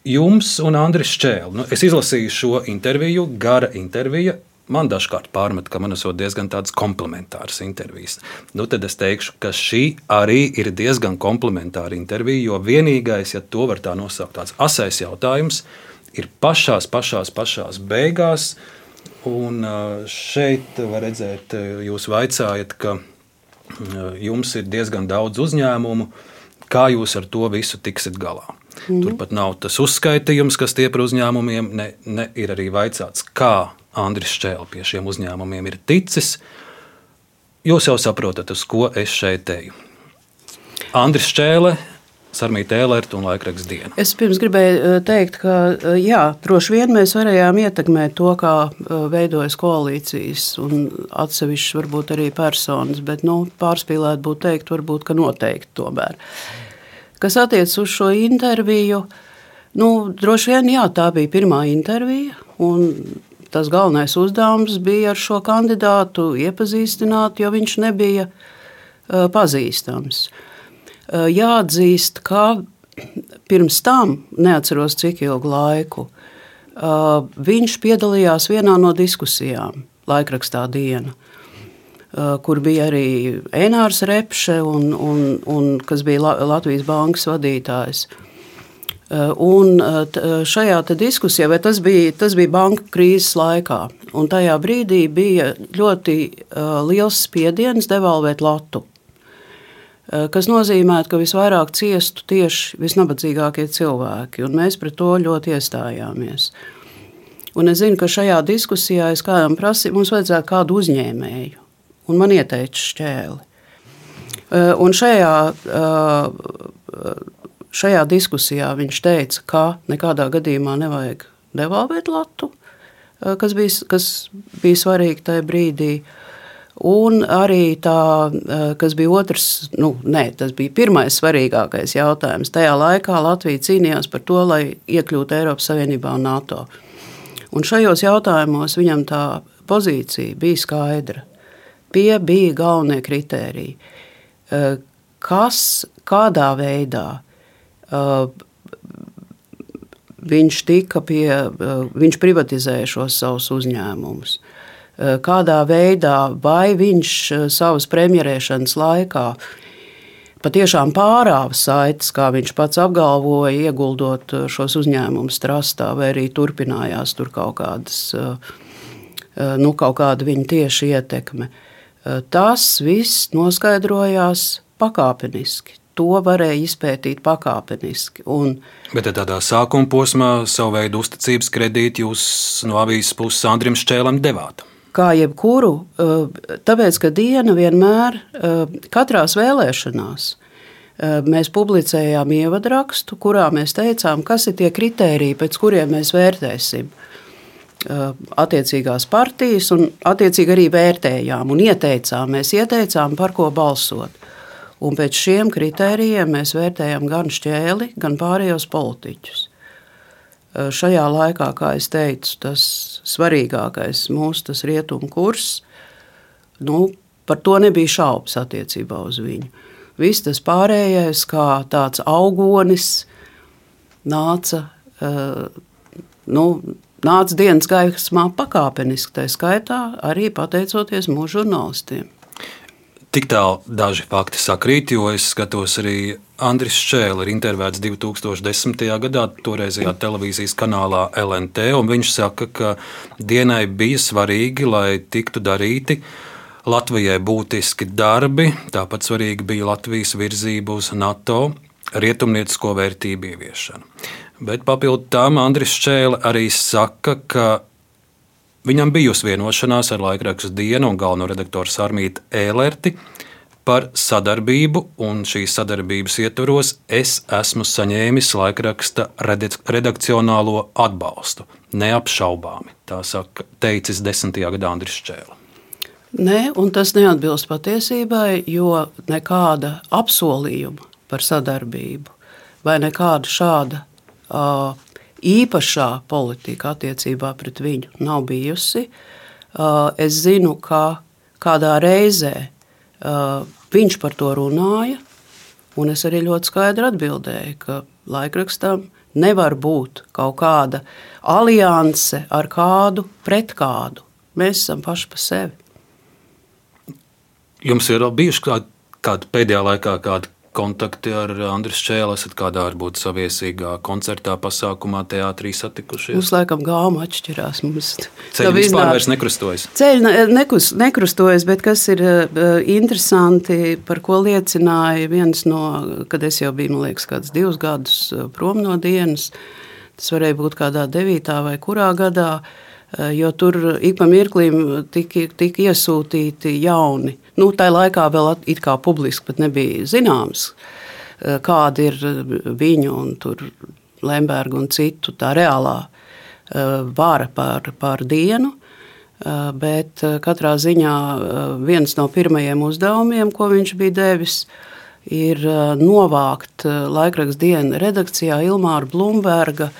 jums un Andris Šķēlu. Nu, es izlasīju šo interviju, gara intervija man dažkārt pārmet, ka man esot diezgan tādas komplementāras intervijas. Nu, tad es teikšu, ka šī arī ir diezgan komplementāra intervija, jo vienīgais, ja to var tā nosaukt, tāds asais jautājums, ir pašās, pašās, pašās beigās. Un šeit var redzēt, jūs vaicājat, ka jums ir diezgan daudz uzņēmumu, kā jūs ar to visu tiksiet galā. Mm. Turpat nav tas uzskaitījums, kas tie par uzņēmumiem, ne, ne ir arī vaicāts, kā Andris Čēlis pie šiem uzņēmumiem ir ticis. Jūs jau saprotat, uz ko es šeit eju. Andris Čēle, Sarmīta Ēlērta un Laikraksta diena. Es pirms gribēju eh, teikt, ka eh, jā, droši vien mēs varējām ietekmēt to, kā eh, veidojas koalīcijas un atsevišķas varbūt arī personas, bet nu, pārspīlēt būtu teikt, varbūt, ka noteikti tomēr. Kas attiecas uz šo interviju, nu, droši vien jā, tā bija pirmā intervija. Un tas galvenais uzdevums bija ar šo kandidātu iepazīstināt, jo viņš nebija pazīstams. Jāatzīst, ka pirms tam, neatceros cik ilgu laiku, viņš piedalījās vienā no diskusijām, laikrakstā diena. Kur bija arī Enārs Repše, un, un, un, kas bija Latvijas bankas vadītājs. Uh, Eh, un eh, eh, šajā diskusijā, vai tas bija, tas bija banka krīzes laikā, un tajā brīdī bija ļoti liels spiediens devalvēt latu. Kas nozīmē, ka visvairāk ciestu tieši visnabadzīgākie cilvēki, un mēs pret to ļoti iestājāmies. Un es zinu, ka šajā diskusijā es kādam prasīju, mums vajadzētu kādu uzņēmēju, un man ieteica šķēli. Un šajā Šajā diskusijā viņš teica, ka nekādā gadījumā nevajag devalvēt latu, eh, kas bija, kas bija svarīgi tajā brīdī. Un arī tā, eh, kas bija otrs, nu, nē, tas bija pirmais svarīgākais jautājums. Tajā laikā Latvija cīnījās par to, lai iekļūtu Eiropas Savienībā un NATO. Un šajos jautājumos viņam tā pozīcija bija skaidra. Pie bija galvenie kritēriji, eh, kas kādā veidā Uh, viņš tika pie, uh, viņš privatizēja šos savus uzņēmumus. Uh, kādā veidā, vai viņš savas premjerēšanas laikā patiešām pārāva saites, kā viņš pats apgalvoja, ieguldot šos uzņēmumus trastā, vai arī turpinājās tur kaut kādas, nu, kaut kāda viņa tieši ietekme. Tas viss noskaidrojās pakāpeniski to varēja izpētīt pakāpeniski. Un, Bet tādā sākuma posmā savu veidu uzticības kredītu jūs no avīzes puses Andrim Šķēlam devāt. Kā jebkuru, eh, tāpēc, ka diena vienmēr, eh, katrās vēlēšanās, eh, mēs publicējām ievadrakstu, kurā mēs teicām, kas ir tie kritēriji, pēc kuriem mēs vērtēsim attiecīgās partijas, un attiecīgi arī vērtējām un ieteicām, mēs ieteicām, par ko balsot. Un pēc šiem kritērijiem mēs vērtējam gan šķēli, gan pārējos politiķus. Šajā laikā, kā jau teicu, tas svarīgākais mūsu tas rietumu kurs, nu, par to nebija šaubas attiecībā uz viņu. Viss tas pārējais, kā tāds augonis, nāca, nu, nāca dienas gaismā pakāpeniski, tā skaitā arī pateicoties mūsu žurnālistiem. Tik tālu daži fakti sakrīt, jo es skatos arī Andris Šēls ir intervētas 2010. gadā, toreizajā televīzijas kanālā LNT. Viņš saka, ka dienai bija svarīgi, lai tiktu darīti Latvijai būtiski darbi. Tāpat svarīgi bija Latvijas virzība uz NATO rietumniecisko vērtību ieviešanu. Bet papildu tam Andris Šēls arī saka, ka Viņam bijusi vienošanās ar laikrakstu dienu un galveno redaktoru Sarmītu Ēlerti par sadarbību, un šīs sadarbības ietvaros es esmu saņēmis laikraksta redakcionālo atbalstu. Neapšaubāmi, tā saka, teicis desmitajā gadā Andris Čēlis. Nē, un tas neatbilst patiesībai, jo nekāda apsolījuma par sadarbību vai nekāda šāda uh, īpašā politika attiecībā pret viņu nav bijusi. Uh, es zinu, ka kādā reizē uh, viņš par to runāja, un es arī ļoti skaidri atbildēju, ka laikrakstam nevar būt kaut kāda alianse ar kādu pret kādu. Mēs esam paši par sevi. Jums ir bijuši kādi, kādi pēdējā laikā kādi kontakti ar Andriu Čēlu? Esat kādā varbūt saviesīgā koncertā, pasākumā, teātrī satikušies? Mums laikam gāma atšķirās. Mums Ceļi vispār vairs nekrustojas. Ceļi ne, nekus, nekrustojas, bet kas ir uh, interesanti, par ko liecināja viens no, kad es jau biju, man liekas, kāds divus gadus uh, prom no dienas, tas varēja būt kādā devītā vai kurā gadā, uh, jo tur ik pa mirklim tika, tika iesūtīti jauni Nu, tā laikā vēl it kā publiski nebija zināms, eh, kāda ir eh, viņu un Lemberga un citu tā reālā eh, vara pār, pār dienu. Bet katrā ziņā viens no pirmajiem uzdevumiem, ko viņš bija devis, ir novākt laikraksta dienas redakcijā Ilmāra Blūmberga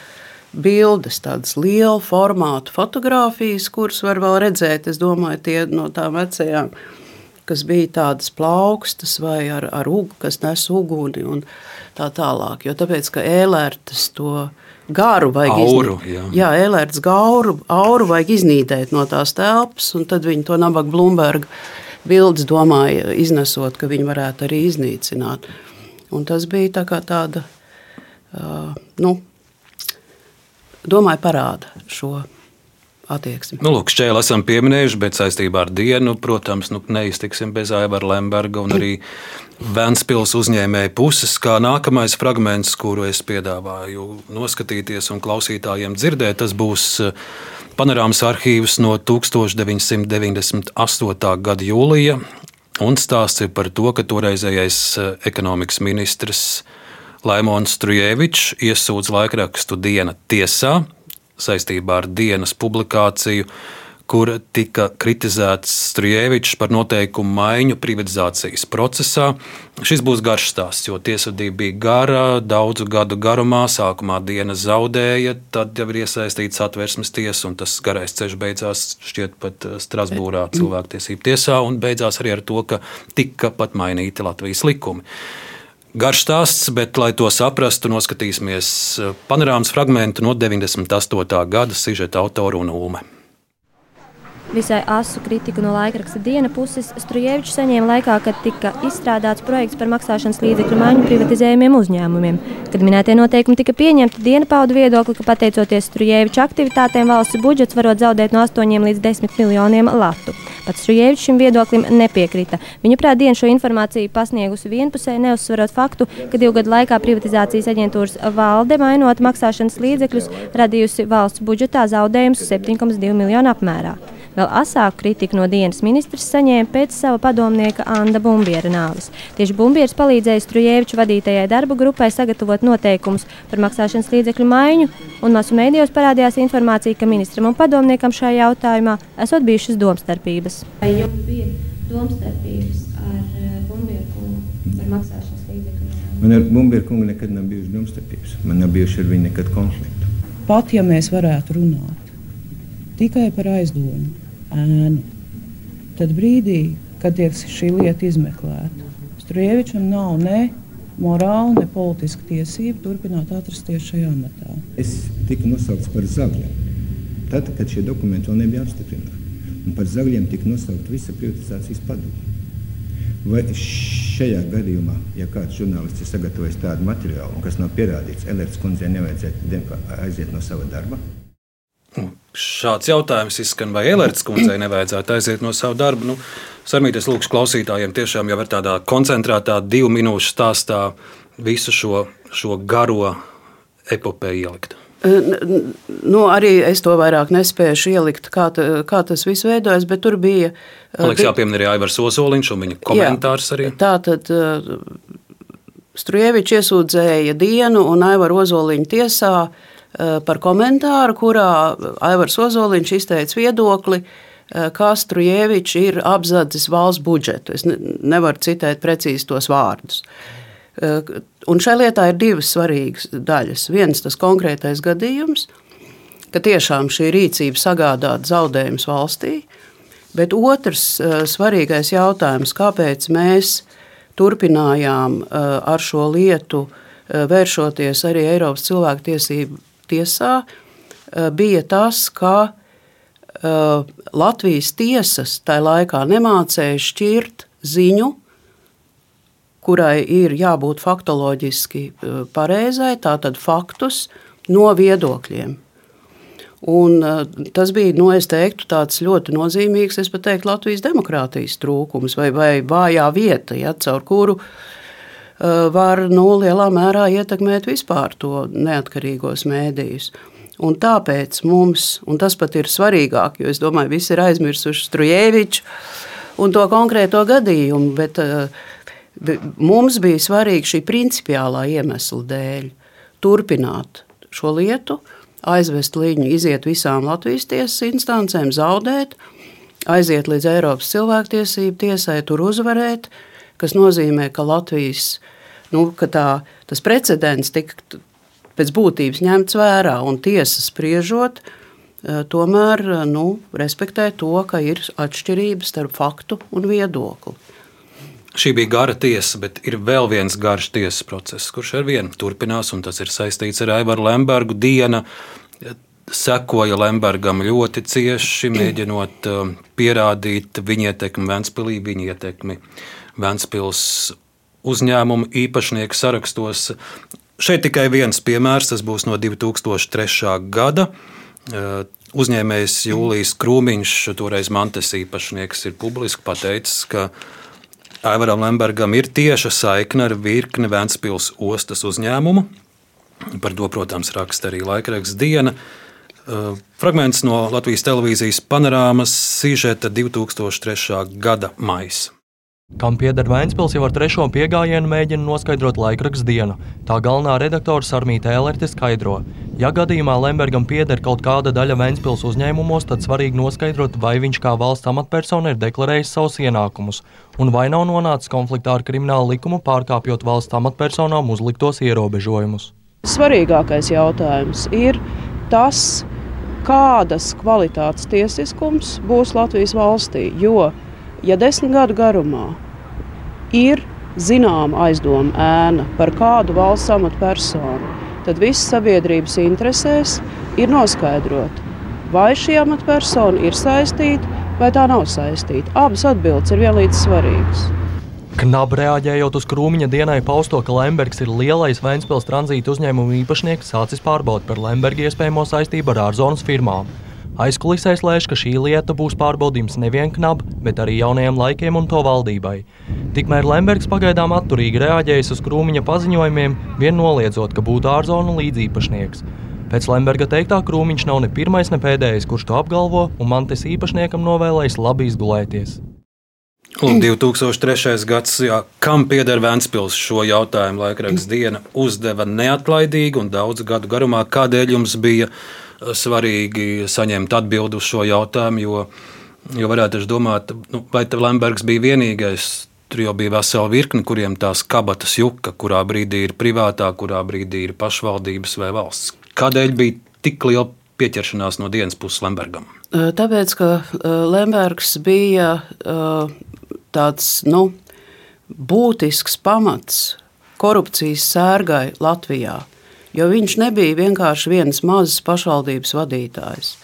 bildes, tādas liela formāta fotografijas, kuras var vēl redzēt. Es domāju, tie no tām vecajām kas bija tādas plaukstas vai ar, ar ugu, kas nes uguni un tā tālāk. Jo tāpēc, ka ēlērtas to garu vajag auru, iznīdēt. Jā, jā ēlērtas gauru, auru vajag iznīdēt no tās telpas, un tad viņi to nabaga Blumberga bildes domāja iznesot, ka viņi varētu arī iznīcināt. Un tas bija tā kā tāda, uh, nu, domāju, parāda šo attieksmi. Nu, lūk, šķēli esam pieminējuši, bet saistībā ar dienu, protams, nu, neiztiksim bez Aivara Lemberga un arī Ventspils uzņēmēja puses, kā nākamais fragments, kuru es piedāvāju noskatīties un klausītājiem dzirdēt. Tas būs eh, panorāmas arhīvs no 1998. gada jūlija, un stāsts ir par to, ka toreizējais eh, ekonomikas ministrs Laimons Strujēvičs iesūdz laikrakstu Diena tiesā saistībā ar dienas publikāciju, kur tika kritizēts Strunkevičs par noteikumu maiņu privatizācijas procesā. Šis būs garš stāsts, jo tiesvedība bija gara, daudzu gadu garumā. Sākumā dienas zaudēja, tad jau ir iesaistīts atversmes tiesa, un tas garais ceļš beidzās šķiet pat eh, Strasbūrā cilvēktiesību tiesā, un beidzās arī ar to, ka tika pat mainīti Latvijas likumi. Garš stāsts, bet, lai to saprastu, noskatīsimies eh, panorāmas fragment no 98. gada sižeta autora un Ulme. Visai asu kritiku no laikraksta diena puses Strujevičs saņēma laikā, kad tika izstrādāts projekts par maksāšanas līdzekļu maiņu privatizējumiem uzņēmumiem. Kad minētie noteikumi tika pieņemti, diena pauda viedokli, ka pateicoties Strujeviča aktivitātēm valsts budžets varot zaudēt no 8 līdz 10 miljoniem latu. Pats Strujevičs šim viedoklim nepiekrita. Viņuprāt, diena šo informāciju pasniegusi vienpusēji, neuzsverot faktu, ka divu gadu laikā privatizācijas aģentūras valde mainot maksāšanas līdzekļus radījusi valsts budžetā zaudējumus 7,2 miljonu apmērā. Vēl asāku kritiku no dienas ministrs saņēma pēc sava padomnieka Anna Bumbiera nāves. Tieši Bumbieris palīdzēja Strujēviču vadītajai darba grupai sagatavot noteikumus par maksāšanas līdzekļu maiņu, un masu mēdījos parādījās informācija, ka ministram un padomniekam šajā jautājumā esot bijušas domstarpības. Vai jums bija domstarpības ar eh, Bumbieru kungu par maksāšanas līdzekļu? Man ar Bumbieru kungu nekad nav bijušas domstarpības. Man nav bijuši ar viņu nekad konflikti. Pat ja mēs varētu runāt tikai par aizdomu, ēnu. Tad brīdī, kad tiek šī lieta izmeklēta, Strunkevičam nav ne morāla, ne politiska tiesība turpināt atrasties šajā amatā. Es tiku nosaukts par zagļiem. Tad, kad šie dokumenti vēl nebija apstiprināti, un par zagļiem tika nosaukta visa privatizācijas padome. Vai šajā gadījumā, ja kāds žurnālists ir sagatavojis tādu materiālu, kas nav pierādīts, Elēnas kundzei nevajadzētu aiziet no sava darba? Šāds jautājums izskan, vai Elerts kundzei nevajadzētu aiziet no sava darba. Nu, Sarmīties lūkšu klausītājiem tiešām jau ir tādā koncentrētā divu minūšu stāstā visu šo, šo garo epopeju ielikt. Nu, arī es to vairāk nespēju ielikt, kā, ta, kā tas viss veidojas, bet tur bija. Man liekas, jāpiemina arī Aivars Osoliņš un viņa komentārs jā, arī. Tā tad Strujēvičs iesūdzēja dienu un Aivaru Ozoliņu tiesā uh, par komentāru, kurā Aivars Ozoliņš izteica viedokli, kā Strujēvičs ir apzadzis valsts budžetu. Es nevaru citēt precīzi tos vārdus. Un šai lietā ir divas svarīgas daļas. Viens tas konkrētais gadījums, ka tiešām šī rīcība sagādātu zaudējumus valstī, bet otrs svarīgais jautājums, kāpēc mēs turpinājām ar šo lietu vēršoties arī Eiropas cilvēktiesību tiesā, bija tas, ka Latvijas tiesas tajā laikā nemācēja šķirt ziņu kurai ir jābūt faktoloģiski e, pareizai, tātad faktus no viedokļiem. Un, tas bija nu, teiktu, ļoti nozīmīgs teiktu, Latvijas demokrātijas trūkums vai, vai vājā vieta, ja, caur kuru uh, var nu, lielā mērā ietekmēt vispār to neatkarīgos mēdījus. Un tāpēc mums, un tas pat ir svarīgāk, jo es domāju, visi ir aizmirsuši Strujēviču un to konkrēto gadījumu, bet uh, Mums bija svarīgi šī principiālā iemesla dēļ turpināt šo lietu, aizvest līņu, iziet visām Latvijas tiesas instancēm, zaudēt, aiziet līdz Eiropas cilvēktiesību tiesai, tur uzvarēt, kas nozīmē, ka Latvijas nu, ka tā, tas precedents tika pēc būtības ņemts vērā un tiesa spriežot, eh, tomēr nu, respektē to, ka ir atšķirības starp faktu un viedokli. Šī bija gara tiesa, bet ir vēl viens garš tiesas process, kurš ar vienu turpinās, un tas ir saistīts ar Aivaru Lembergu. Diena sekoja Lembergam ļoti cieši, mēģinot um, pierādīt viņa ietekmi Ventspīlī, viņa ietekmi Ventspils uzņēmumu īpašnieku sarakstos. Šeit tikai viens piemērs, tas būs no 2003. gada. Uh, uzņēmējs Jūlijas Krūmiņš, toreiz Mantes īpašnieks, ir publiski pateicis, ka Aivaram Lembergam ir tieša saikne ar virkni Vēncpils ostas uzņēmumu. Par to, protams, raksta arī laikraksts Diena. Uh, fragments no Latvijas televīzijas panorāmas sižeta 2003. gada maijā. Kam pieder Vēncpils, jau ar trešo piegājienu mēģina noskaidrot laikraksta dienu. Tā galvenā redaktore Sarmīta Elerte skaidro, ja gadījumā Lembergam pieder kaut kāda daļa Vēncpils uzņēmumos, tad svarīgi noskaidrot, vai viņš kā valsts amatpersona ir deklarējis savus ienākumus, un vai nav nonācis konfliktā ar kriminālu likumu, pārkāpjot valsts amatpersonām uzliktos ierobežojumus. Svarīgākais jautājums ir tas, kādas kvalitātes tiesiskums būs Latvijas valstī. Jo ja desmit gadu garumā ir zināma aizdoma ēna par kādu valsts amatpersonu, tad visas sabiedrības interesēs ir noskaidrot, vai šī amatpersona ir saistīta vai tā nav saistīta. Abas atbildes ir vienlīdz svarīgas. Knab reaģējot uz krūmiņa dienai pausto, ka Lembergs ir lielais Vēncpils tranzīta uzņēmuma īpašnieks, sācis pārbaudīt par Lemberga iespējamo saistību ar ārzonas firmām. Aizkulisēs lēš, ka šī lieta būs pārbaudījums nevien knab, bet arī jaunajiem laikiem un to valdībai. Tikmēr Lembergs pagaidām atturīgi reaģējis uz krūmiņa paziņojumiem, vien noliedzot, ka būtu ārzonu līdzīpašnieks. Pēc Lemberga teiktā krūmiņš nav ne pirmais, ne pēdējais, kurš to apgalvo, un man tas īpašniekam novēlējis labi izgulēties. Un 2003. gads, jā, kam pieder Vēncpils šo jautājumu laikraksts diena, uzdeva neatlaidīgi un daudzu gadu garumā. Kādēļ jums bija svarīgi saņemt atbildi uz šo jautājumu, jo, jo varētu domāt, nu, vai Lembergs bija vienīgais. Tur jau bija vesela virkne, kuriem tās kabatas juka, kurā brīdī ir privātā, kurā brīdī ir pašvaldības vai valsts. Kādēļ bija tik liela pieķeršanās no dienas puses Lembergam? Tāpēc, ka Lembergs bija tāds nu, būtisks pamats korupcijas sērgai Latvijā jo viņš nebija vienkārši viens mazs pašvaldības vadītājs.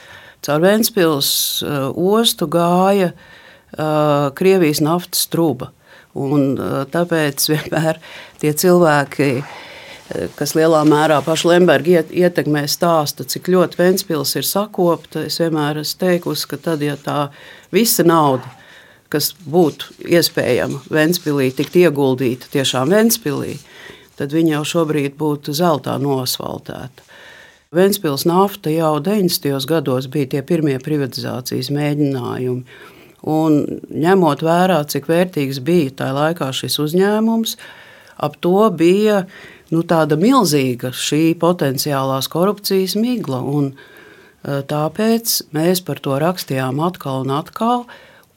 Caur Vēncpils uh, ostu gāja uh, Krievijas naftas truba. Un, uh, tāpēc vienmēr tie cilvēki, uh, kas lielā mērā pašu Lemberga ietekmē stāsta, cik ļoti Vēncpils ir sakopta, es vienmēr esmu teikusi, ka tad, ja tā visa nauda, kas būtu iespējama Vēncpilī, tikt ieguldīta tiešām Vēncpilī, tad viņa jau šobrīd būtu zeltā nosvaltēta. Ventspils nafta jau 90. gados bija tie pirmie privatizācijas mēģinājumi. Un ņemot vērā, cik vērtīgs bija tajā laikā šis uzņēmums, ap to bija nu, tāda milzīga šī potenciālās korupcijas migla. Un, Tāpēc mēs par to rakstījām atkal un atkal.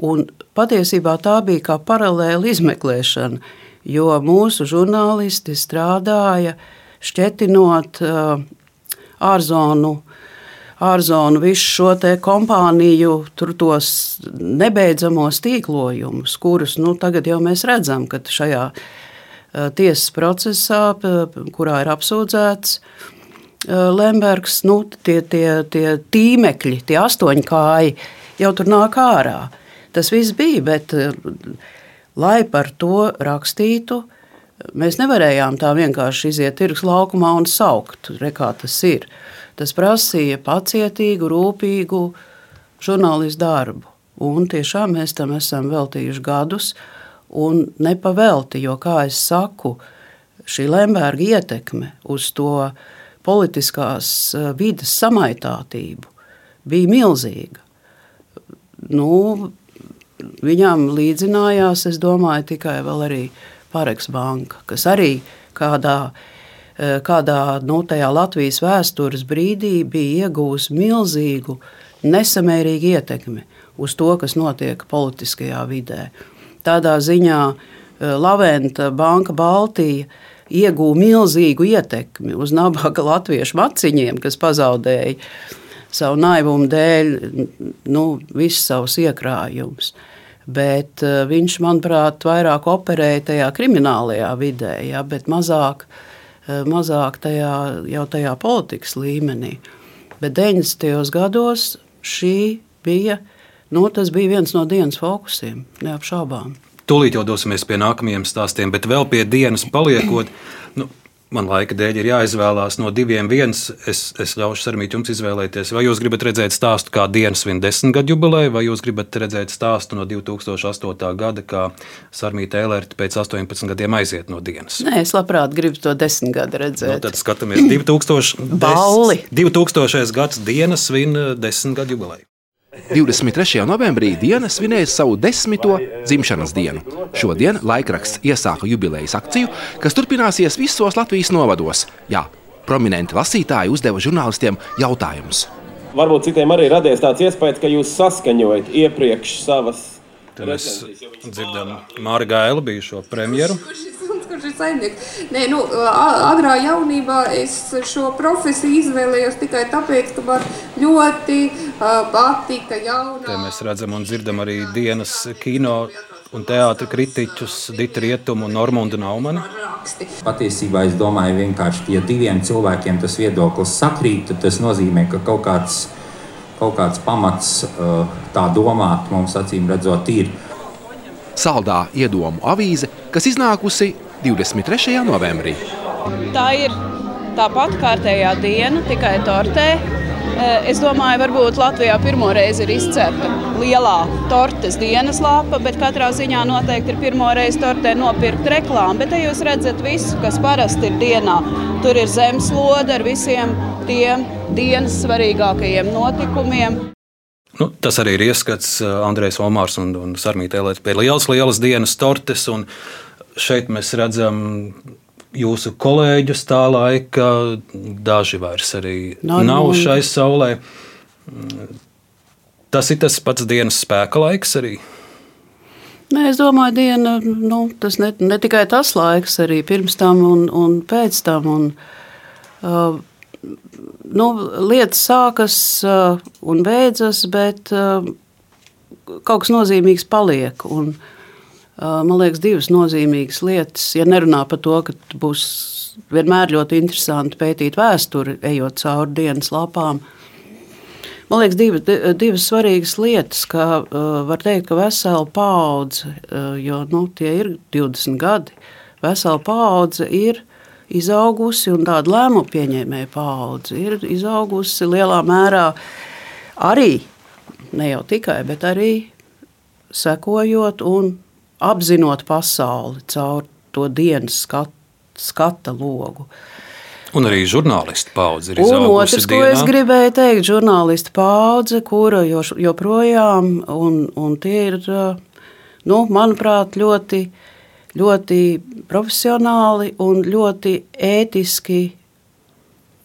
Un patiesībā tā bija kā paralēla izmeklēšana, jo mūsu žurnālisti strādāja šķetinot ārzonu ārzonu visu šo kompāniju, tur tos nebeidzamos tīklojumus, kurus nu, tagad jau mēs redzam, ka šajā tiesas procesā, kurā ir apsūdzēts Lembergs, nu, tie, tie, tie tīmekļi, tie astoņkāji jau tur nāk ārā. Tas viss bija, bet lai par to rakstītu, mēs nevarējām tā vienkārši iziet tirgus laukumā un saukt, re, kā tas ir. Tas prasīja pacietīgu, rūpīgu žurnālistu darbu. Un tiešām mēs tam esam veltījuši gadus, un nepavelti, jo, kā jau saku, šī Lemberga ietekme uz to politiskās eh, vidas samaitātību bija milzīga. Nu, viņam līdzinājās, es domāju, tikai vēl arī Pareks banka, kas arī kādā Eh, kādā nu, Latvijas vēstures brīdī bija iegūs milzīgu, nesamērīgu ietekmi uz to, kas notiek politiskajā vidē. Tādā ziņā eh, Laventa Banka Baltija iegūta milzīgu ietekmi uz nabaga latviešu maciņiem, kas pazaudēja savu naivumu dēļ nu, visus savus iekrājumus. Bet uh, viņš, manuprāt, vairāk operēja tajā kriminālajā vidē, ja, bet mazāk Eh, mazāk tajā, jau tajā politikas līmenī. Bet 90. gados šī bija, nu, bija viens no dienas fokusiem, neapšaubām. Tūlīt jau dosimies pie nākamajiem stāstiem, bet vēl pie dienas paliekot. Nu, man laika dēļ ir jāizvēlās no diviem. Viens, es, es ļaušu Sarmīt jums izvēlēties, vai jūs gribat redzēt stāstu kā dienas svin desmitgadu jubileju, vai jūs gribat redzēt stāstu no 2008. gada, kā Sarmīta Ēlērta pēc 18 gadiem aiziet no dienas. Nē, es labprāt gribu to desmit gadu redzēt. Nu, tad skatāmies 2000. Balli. 2000. gads dienas svin desmitgadu jubileju. 23. novembrī diena svinēja savu desmito dzimšanas dienu. Šodien laikraksts iesāka jubilejas akciju, kas turpināsies visos Latvijas novados. Jā, prominenti lasītāji uzdeva žurnālistiem jautājumus. Varbūt citiem arī radies tāds iespējas, ka jūs saskaņojat iepriekš savas. Tad mēs dzirdam Māra Gaila bijušo premjeru kurš ir saimnieks. Nē, nu, agrā jaunībā es šo profesiju izvēlējos tikai tāpēc, ka man ļoti patika jaunā. Te mēs redzam un dzirdam arī dienas kino un teātris kritiķus Dita Rietumu un Normundu Naumanu. Patiesībā es domāju, vienkārši, ja diviem cilvēkiem tas viedoklis sakrīt, tad tas nozīmē, ka kaut kāds, kaut kāds pamats tā domāt mums acīm redzot ir. Saldā iedomu avīze, kas iznākusi 23. novembrī. Tā ir tāpat kārtējā diena, tikai tortē. Eh, es domāju, varbūt Latvijā pirmo reizi ir izcepta lielā tortes dienas lapa, bet katrā ziņā noteikti ir pirmo reizi tortē nopirkt reklāmu. Bet te jūs redzat visu, kas parasti ir dienā. Tur ir zemeslode ar visiem tiem dienas svarīgākajiem notikumiem. Nu, tas arī ir ieskats eh, Andrejs Omārs un, un Sarmītē, lai pie lielas, lielas dienas tortes. Un, šeit mēs redzam jūsu kolēģus tā laika, daži vairs arī no, nav šai saulē. Tas ir tas pats dienas spēka laiks arī. Nē, es domāju, diena, nu, tas ne, ne tikai tas laiks, arī pirms tam un, un pēc tam. Un, uh, nu, lietas sākas uh, un beidzas, bet uh, kaut kas nozīmīgs paliek. Un, uh, man liekas, divas nozīmīgas lietas. Ja nerunā par to, ka būs vienmēr ļoti interesanti pētīt vēsturi, ejot cauri dienas lapām. Man liekas, divas, divas svarīgas lietas, ka var teikt, ka vesela paudze, jo nu, tie ir 20 gadi, vesela paudze ir izaugusi un tāda lēmumu pieņēmēja paudze ir izaugusi lielā mērā arī, ne jau tikai, bet arī sekojot un apzinot pasauli caur to dienas skatu, skata logu. Un arī žurnālistu paudze ir izaugusi. Un otrs, dienā. ko es gribēju teikt, žurnālistu paudze, kura joprojām, un, un tie ir, nu, manuprāt, ļoti, ļoti profesionāli un ļoti ētiski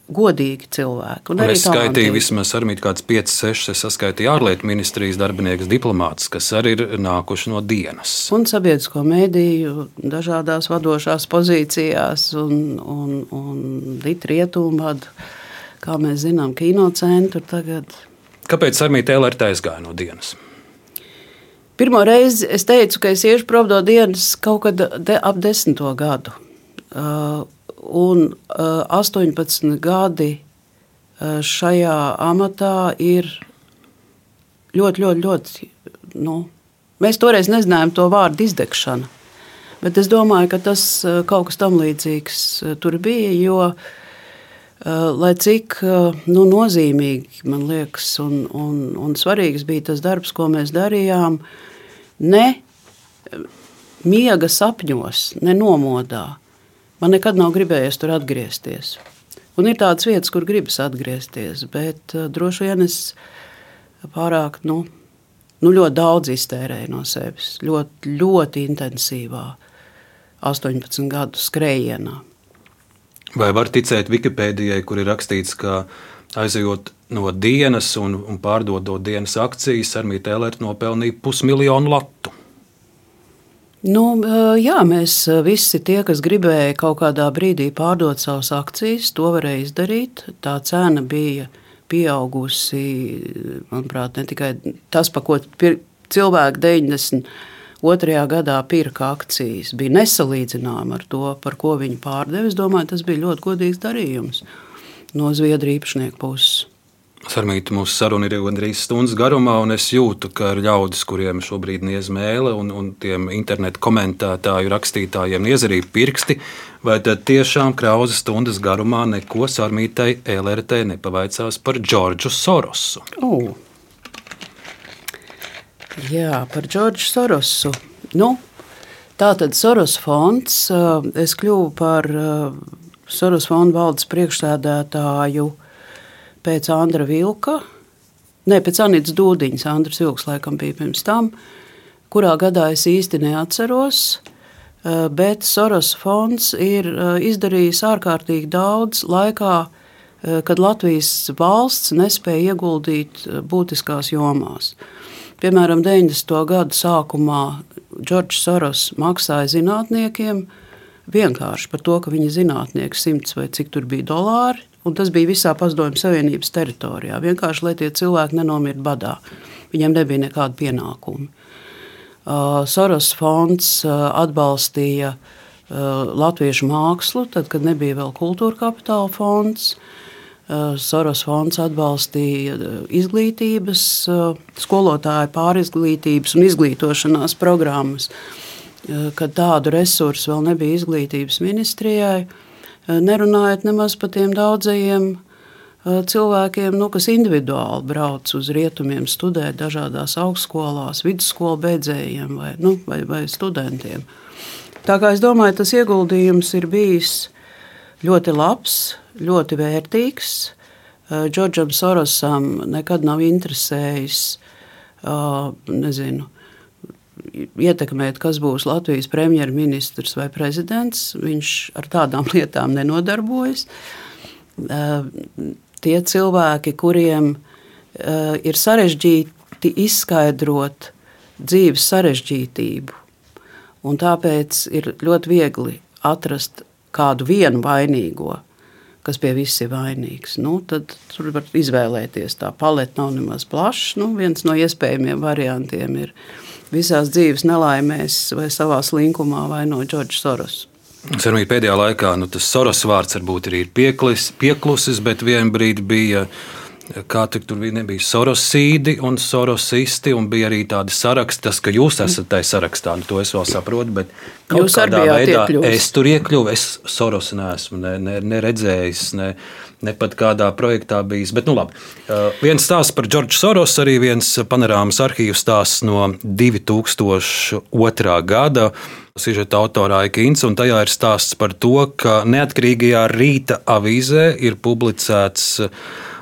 godīgi cilvēki. Un un es skaitīju vismaz ar mītu kāds 5, 6, es saskaitīju ārlietu ministrijas darbiniekus, diplomātus, kas arī ir nākuši no dienas. Un sabiedrisko mēdīju dažādās vadošās pozīcijās un, un, un Rietumvadu, kā mēs zinām, kinocentru tagad. Kāpēc Armīte LRT aizgāja no dienas? Pirmo reizi es teicu, ka es iešu prom no dienas kaut kad de, ap desmito gadu. Uh, un uh, 18 gadi uh, šajā amatā ir ļoti, ļoti, ļoti. Nu, mēs toreiz nezinājām to vārdu izdegšana. Bet es domāju, ka tas uh, kaut kas tam līdzīgs tur bija. Jo, lai cik nu, nozīmīgi man liekas, un, un, un svarīgs bija tas darbs, ko mēs darījām, ne miega sapņos, ne nomodā, Man nekad nav gribējies tur atgriezties. Un ir tādas vietas, kur gribas atgriezties, bet uh, droši vien es pārāk, nu, nu ļoti daudz iztērēju no sevis. Ļoti, ļoti intensīvā 18 gadu skrējienā. Vai var ticēt Wikipēdijai, kur ir rakstīts, ka aizejot no dienas un, un pārdodot dienas akcijas, Armīte Elert nopelnīja pusmiljonu latu? Nu, jā, mēs visi tie, kas gribēja kaut kādā brīdī pārdot savas akcijas, to varēja izdarīt. Tā cena bija pieaugusi, manuprāt, ne tikai tas, pa ko cilvēki 92. gadā pirka akcijas, bija nesalīdzināma ar to, par ko viņi pārdeva. Es domāju, tas bija ļoti godīgs darījums no Zviedrijas īpašnieku puses. Sarmīta, mūsu saruna ir gandrīz stundas garumā, un es jūtu, ka ir ļaudis, kuriem šobrīd niez mēlē, un, un tiem internetu komentētāju rakstītājiem niez arī pirksti. Vai tad tiešām krauza stundas garumā neko Sarmītai LRT nepavaicās par Džordžu Sorosu? Uh. Jā, par Džordžu Sorosu. Nu, tā tad Soros fonds, es kļuvu par Soros fonda valdes priekšsēdētāju pēc Andra Vilka, ne pēc Anītas Dūdiņas, Andris Vilks laikam bija pirms tam, kurā gadā es īsti neatceros. Eh, bet Soros fonds ir eh, izdarījis ārkārtīgi daudz laikā, eh, kad Latvijas valsts nespēja ieguldīt būtiskās jomās. Piemēram, 90. gada sākumā Džordžs Soros maksāja zinātniekiem vienkārši par to, ka viņi zinātnieki simts vai cik tur bija dolāri Un tas bija visā Padomju Savienības teritorijā. Vienkārši lai tie cilvēki nenomirtu badā. Viņiem nebija nekāda pienākuma. Uh, Soros fonds uh, atbalstīja uh, latviešu mākslu, tad, kad nebija vēl kultūra kapitāla fonds. Soros fonds atbalstīja izglītības, skolotāju pārizglītības un izglītošanās programmas, kad tādu resursu vēl nebija izglītības ministrijai. Nerunājot nemaz par tiem daudzajiem cilvēkiem, nu, kas individuāli brauc uz rietumiem, studēt dažādās augstskolās, vidusskolu beidzējiem vai, nu, vai, vai studentiem. Tā kā es domāju, tas ieguldījums ir bijis ļoti labs, ļoti vērtīgs. Džordžam Sorosam nekad nav interesējis, nezinu, ietekmēt, kas būs Latvijas premjerministrs vai prezidents. Viņš ar tādām lietām nenodarbojas. Eh, tie cilvēki, kuriem eh, ir sarežģīti izskaidrot dzīves sarežģītību, un tāpēc ir ļoti viegli atrast kādu vienu vainīgo, kas pie viss ir vainīgs. Nu, tad tur var izvēlēties. Tā paleta nav nemaz plaša. Nu, viens no iespējamiem variantiem ir visās dzīves nelaimēs vai savā slinkumā vaino Džordžs Soros. Sarunī pēdējā laikā nu, tas Soros vārds varbūt arī ir pieklis, pieklusis, bet vienā brīdī bija kā tur, tur bija, nebija sorosīdi un sorosisti, un bija arī tādi saraksti, tas, ka jūs esat tajā sarakstā, nu, to es vēl saprotu, bet kaut jūs kādā veidā iekļūs. es tur iekļuvu, es Soros neesmu ne, ne, neredzējis, ne, ne pat kādā projektā bijis, bet nu labi. Uh, viens stāsts par Džordžu Soros, arī viens panorāmas arhīvu stāsts no 2002. gada. Sižeta autorā Ikins, un tajā ir stāsts par to, ka neatkarīgajā rīta avīzē ir publicēts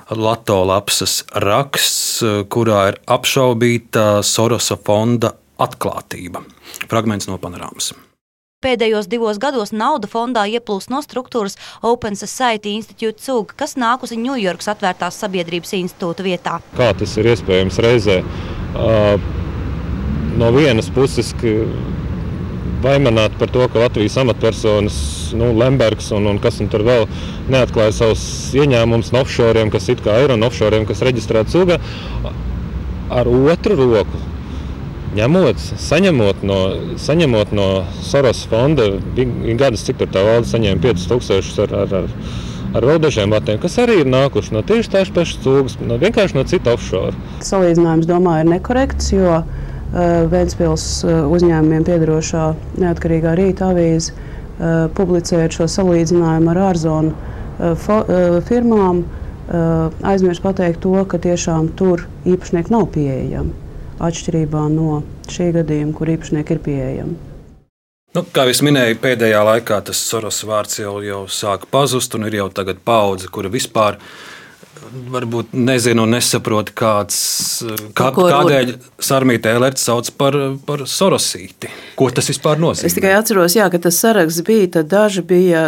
Lato lapsas raksts, kurā ir apšaubīta Sorosa fonda atklātība. Fragments no panorāmas. Pēdējos divos gados nauda fondā ieplūst no struktūras Open Society Institute CUG, kas nākusi Ņujorkas atvērtās sabiedrības institūta vietā. Kā tas ir iespējams reizē? No vienas puses, vaimanāt par to, ka Latvijas amatpersonas, nu, Lembergs un, un kas tur vēl neatklāja savus ieņēmumus no offshore, kas it kā ir un offshore, kas reģistrēti cūgā, ar otru roku ņemot, saņemot no, saņemot no Soros fonda, bija gadus, cik tā valde saņēma 5000 ar, ar, ar, ar vēl dažiem vatiem, kas arī ir nākuši no tieši tās pašas cūgas, no, vienkārši no cita offshore. Salīdzinājums, domāju, ir nekorekts, jo uh, Vēncpils uh, uzņēmumiem piedarošā neatkarīgā rīta avīze uh, publicējot šo salīdzinājumu ar ārzonu uh, fo, uh, firmām, uh, aizmirst pateikt to, ka tiešām tur īpašnieki nav pieejami atšķirībā no šī gadījuma, kur īpašnieki ir pieejami. Nu, kā jau minēju, pēdējā laikā tas Soros vārds jau, jau sāk pazust, un ir jau tagad paudze, kura vispār varbūt nezinu un nesaprot, kāds, kā, kādēļ Sarmīta Elerts sauc par, par Sorosīti. Ko tas vispār nozīmē? Es tikai atceros, jā, ka tas saraksts bija, tad daži bija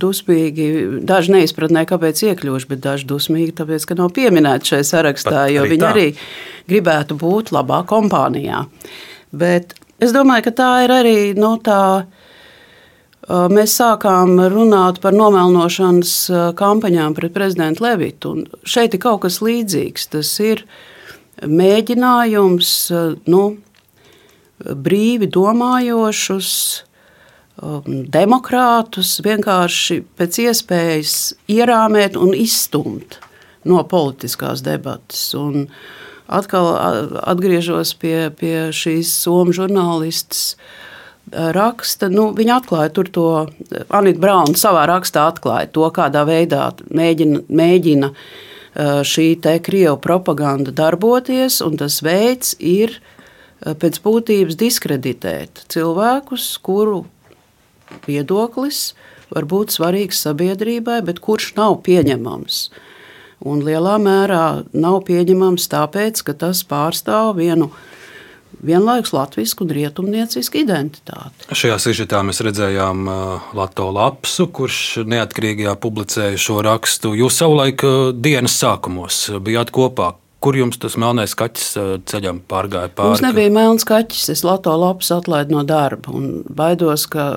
dusmīgi, daži neizpratnēja, kāpēc iekļūši, bet daži dusmīgi, tāpēc, ka nav pieminēti šajā sarakstā, Pat jo arī viņi tā. arī gribētu būt labā kompānijā. Bet es domāju, ka tā ir arī nu, tā. Mēs sākām runāt par nomelnošanas kampaņām pret prezidentu Levitu. Šeit ir kaut kas līdzīgs. Tas ir mēģinājums nu, brīvi domājošus, demokrātus vienkārši pēc iespējas ierāmēt un izstumt no politiskās debatas. Un, uh, atkal atgriežos pie, pie šīs somu žurnālistas raksta. Nu, viņa atklāja to, Anita Brauna savā rakstā atklāja to, kādā veidā mēģina, mēģina šī krievu propaganda darboties, un tas veids ir pēc būtības diskreditēt cilvēkus, kuru viedoklis var būt svarīgs sabiedrībai, bet kurš nav pieņemams. Un lielā mērā nav pieņemams tāpēc, ka tas pārstāv vienu vienlaikus latviešu un rietumniecisku identitāti. Šajā sižetā mēs redzējām uh, Latviju Lapsu, kurš neatkarīgajā publicēja šo rakstu. Jūs savulaik uh, dienas sākumos bijāt kopā. Kur jums tas melnais kaķis uh, ceļam pārgāja pāri? Mums nebija melns kaķis. Es Latviju Lapsu atlaidu no darba un baidos, ka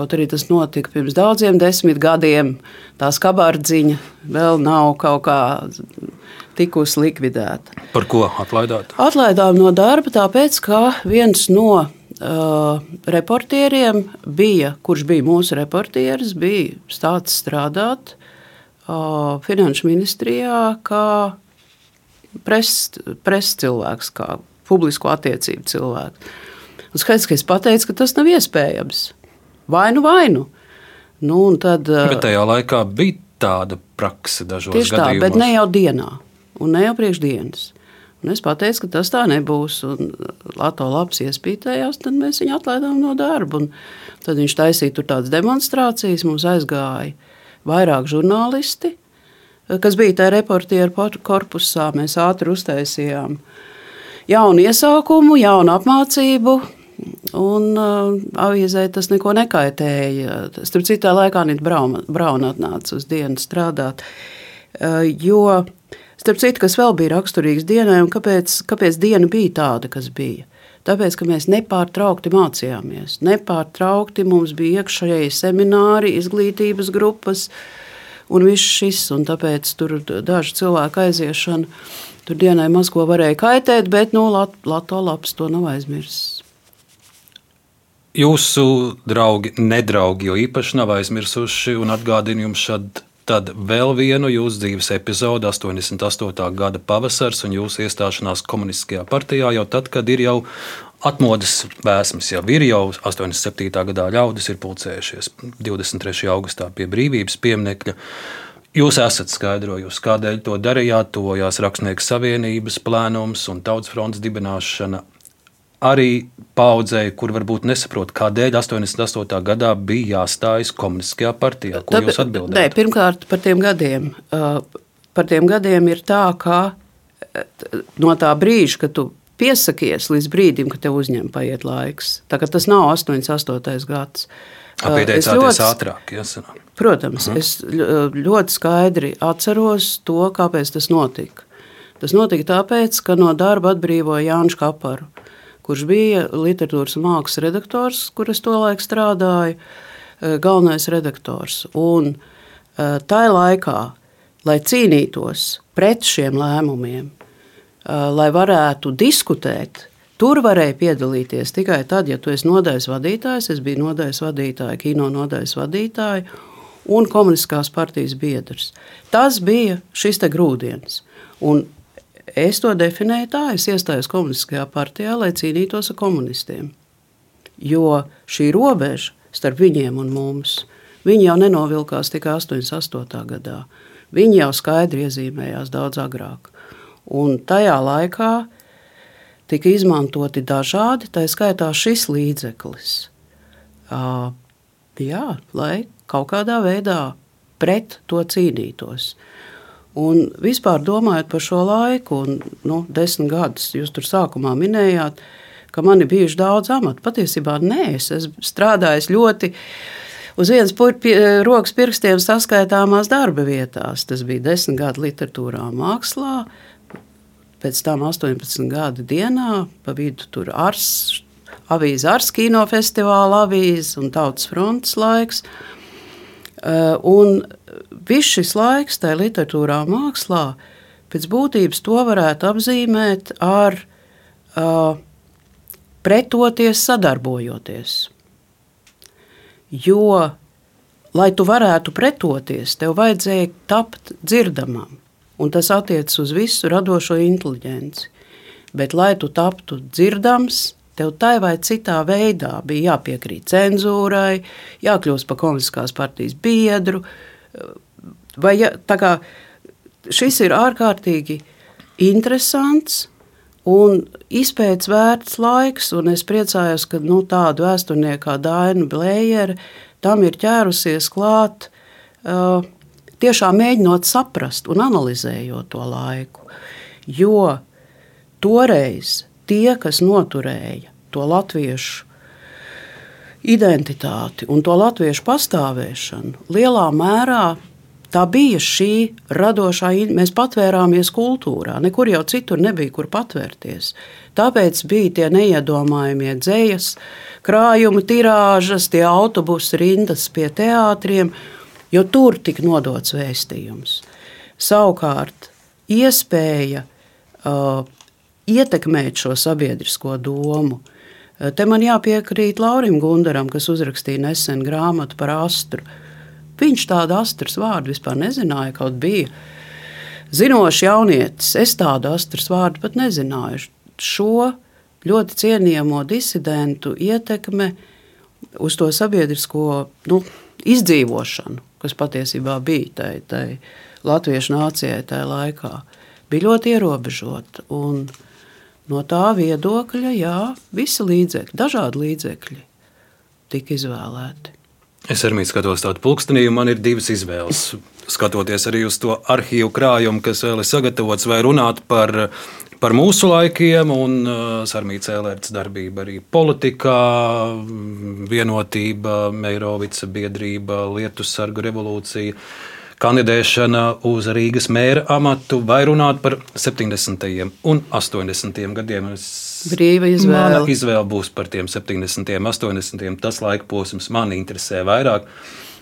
Kaut arī tas notika pirms daudziem desmit gadiem, tā skarbziņa vēl nav kaut kā tikusi likvidēta. Par ko atlaidāt? Atlaidām no darba, tāpēc, ka viens no uh, reportieriem bija, kurš bija mūsu reportieris, bija stāsts strādāt uh, Finanšu ministrijā kā preses pres cilvēks, kā publisko attiecību cilvēks. Un skaidrs, ka es pateicu, ka tas nav iespējams vainu, vainu. Nu, tad, bet eh, tajā laikā bija tāda praksa dažos tieši gadījumos. tā, bet ne jau dienā, un ne jau priekšdienas. Un es pateicu, ka tas tā nebūs. Latvijas labs iespītējās, tad mēs viņu atlaidām no darba. Un tad viņš taisīja tur tādas demonstrācijas, mums aizgāja vairāk žurnālisti, kas bija tajā reportieru korpusā. Mēs ātri uztaisījām jaunu iesākumu, jaunu apmācību, Un uh, avīzē tas neko nekaitēja. Starp citu, tā laikā Brauna, Brauna atnāca uz dienu strādāt. Uh, jo, starp citu, kas vēl bija raksturīgs dienai, un kāpēc, kāpēc diena bija tāda, kas bija? Tāpēc, ka mēs nepārtraukti mācījāmies. Nepārtraukti mums bija iekšēji semināri, izglītības grupas un viss šis. Un tāpēc tur daži cilvēki aiziešana tur dienai maz ko varēja kaitēt, bet no nu, Latvijas lapas to nav aizmirsis. Jūsu draugi, nedraugi, jo īpaši nav aizmirsuši un atgādina jums šad, tad vēl vienu jūsu dzīves epizodi, 88. gada pavasars un jūsu iestāšanās komunistiskajā partijā, jau tad, kad ir jau atmodas vēsmas, jau ir jau 87. gadā ļaudis ir pulcējušies 23. augustā pie brīvības pieminekļa. Jūs esat skaidrojusi, kādēļ to darījāt, tuvojās Rakstnieku savienības plēnums un tautas fronts dibināšana arī paudzei, kur varbūt nesaprot, kādēļ 88. gadā bija jāstājas komunistiskajā partijā. Ko Tāpēc, jūs atbildējat? Nē, pirmkārt, par tiem gadiem. Uh, par tiem gadiem ir tā, ka uh, no tā brīža, kad tu piesakies līdz brīdim, kad tev uzņem paiet laiks. Tā kā tas nav 88. gads. Pieteicāties ļoti... ātrāk, jāsanāk. Protams, uh -huh. es ļoti skaidri atceros to, kāpēc tas notika. Tas notika tāpēc, ka no darba atbrīvoja Jānis Kaparu, kurš bija literatūras mākslas redaktors, kur es tolaik strādāju, galvenais redaktors. Un tā laikā, lai cīnītos pret šiem lēmumiem, lai varētu diskutēt Tur varēja piedalīties tikai tad, ja tu esi nodaļas vadītājs. Es biju nodaļas vadītāja, kino nodaļas vadītāja un komunistiskās partijas biedrs. Tas bija šis grūdienis. Un es to definēju tā, es iestājos komunistiskajā partijā, lai cīnītos ar komunistiem. Jo šī robeža starp viņiem un mums, viņi jau nenovilkās tikai 88. gadā. Viņi jau skaidri iezīmējās daudz agrāk. Un tajā laikā tika izmantoti dažādi, tā skaitā šis līdzeklis. Uh, jā, lai kaut kādā veidā pret to cīnītos. Un vispār domājot par šo laiku, un nu, desmit gadus, jūs tur sākumā minējāt, ka man ir bijuši daudz amatu. Patiesībā nē, es esmu strādājis ļoti uz vienas rokas pirkstiem saskaitāmās darba vietās. Tas bija desmit gadu literatūrā, mākslā, pēc tam 18 gadu dienā, pa vidu tur ars, avīze Ars kinofestivāla avīze un tautas frontes laiks. Eh, un viss šis laiks tajā literatūrā, mākslā, pēc būtības to varētu apzīmēt ar uh, pretoties, sadarbojoties. Jo, lai tu varētu pretoties, tev vajadzēja tapt dzirdamam, un tas attiecas uz visu radošo inteligenci. Bet, lai tu taptu dzirdams, Tev tai vai citā veidā bija jāpiekrīt cenzūrai, jākļūst par komunistiskās partijas biedru. Vai, ja, kā, šis ir ārkārtīgi interesants un izpētes vērts laiks, un es priecājos, ka nu, tādu vēsturnieku kā Daina Blējera tam ir ķērusies klāt. Uh, tiešām mēģinot saprast un analizējot to laiku. Jo toreiz tie, kas noturēja to latviešu identitāti un to latviešu pastāvēšanu, lielā mērā tā bija šī radošā, mēs patvērāmies kultūrā. Nekur jau citur nebija kur patvērties. Tāpēc bija tie neiedomājamie dzējas, krājuma tirāžas, tie autobusu rindas pie teātriem, jo tur tika nodots vēstījums. Savukārt, iespēja uh, ietekmēt šo sabiedrisko domu. Eh, te man jāpiekrīt Laurim Gundaram, kas uzrakstīja nesen grāmatu par astru. Viņš tādu astras vārdu vispār nezināja, kaut bija zinošs jaunietis. Es tādu astras vārdu pat nezināju. Šo ļoti cienījamo disidentu ietekme uz to sabiedrisko nu, izdzīvošanu, kas patiesībā bija tai, tai latviešu nācijai tajā laikā, bija ļoti ierobežota. Uh, No tā viedokļa, jā, visi līdzekļi, dažādi līdzekļi tika izvēlēti. Es arī skatos tādu pulkstenī, un man ir divas izvēles. Skatoties arī uz to arhīvu krājumu, kas vēl ir sagatavots, vai runāt par, par mūsu laikiem, un uh, Sarmītas Cēlērts darbība arī politikā, vienotība, Meirovica biedrība, Lietu sargu revolūcija kandidēšana uz Rīgas mēra amatu vai runāt par 70. un 80. gadiem. Brīva izvēle. Mana izvēle būs par tiem 70. un 80. Tas laika posms man interesē vairāk.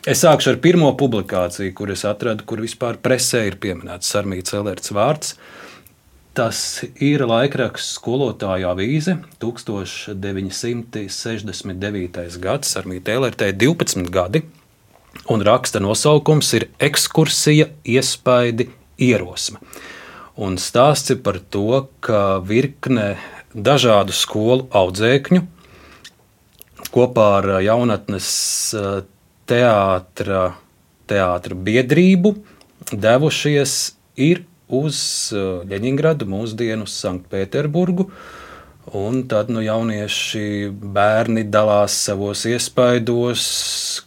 Es sākšu ar pirmo publikāciju, kur es atradu, kur vispār presē ir pieminēts Sarmītas Elerts vārds. Tas ir laikraksts skolotāja avīze 1969. gads, Sarmīta Elertē 12 gadi un raksta nosaukums ir Ekskursija, iespaidi, ierosme. Un stāsts ir par to, ka virkne dažādu skolu audzēkņu kopā ar jaunatnes teātra, teātra biedrību devušies ir uz Ļeņingradu, mūsdienu Sanktpēterburgu. Un tad nu, jaunieši, bērni dalās savos iespaidos,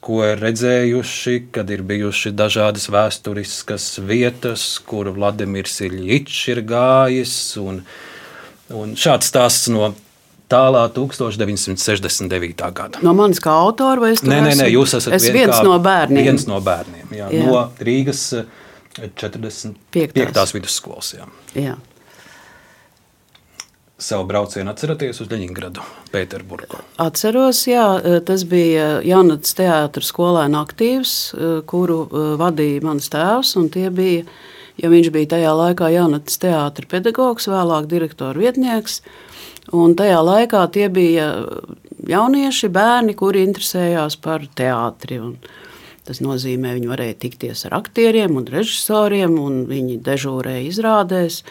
ko ir redzējuši, kad ir bijuši dažādas vēsturiskas vietas, kur Vladimirs Iļņš ir gājis. Un, Un šāds stāsts no tālā 1969. gada. No manis kā autora vai es Nē, nē, nē, jūs esat es vien viens no bērniem. Viens no bērniem, jā, Jā. no Rīgas eh, 45. Piektās. vidusskolas. Jā. Jā. Savu braucienu atceraties uz Leņņģeradu, Pēterburgu. Atceros, jā, tas bija Jānis Teātris skolēna aktīvs, kuru eh, vadīja mans tēvs. Bija, ja viņš bija tajā laikā Jānis Teātris pedagogs, vēlāk direktora vietnieks. Un tajā laikā tie bija jaunieši, bērni, kuri interesējās par teātri. Un tas nozīmē, viņi varēja tikties ar aktieriem un režisoriem, un viņi dežūrēja izrādēs.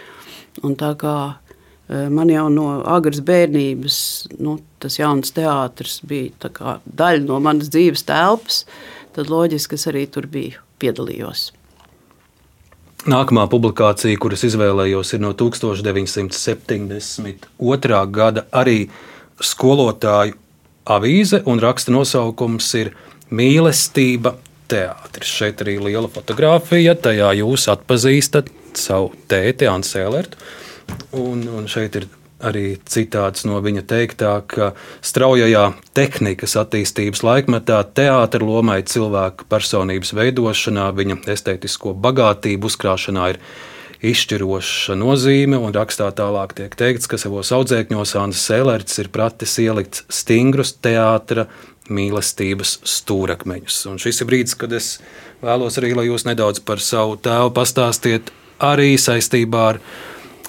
Un tā kā eh, man jau no agras bērnības nu, tas jauns teātris bija daļa no manas dzīves telpas, tad loģiski es arī tur biju, piedalījos. Nākamā publikācija, kuras izvēlējos, ir no 1972. gada arī skolotāju avīze, un raksta nosaukums ir Mīlestība teātris. Šeit arī liela fotografija, tajā jūs atpazīstat savu tēti, Ansēlertu. Un, un šeit ir arī citāts no viņa teiktā, ka straujajā tehnikas attīstības laikmetā teātris lomai cilvēka personības veidošanā, viņa estētisko bagātību uzkrāšanā ir izšķiroša nozīme. Un rakstā tālāk tiek teikts, ka savos audzēkņos Anna Sēlērts ir pratis ielikt stingrus teātris mīlestības stūrakmeņus. Un šis ir brīdis, kad es vēlos arī, lai jūs nedaudz par savu tēvu pastāstiet, arī saistībā ar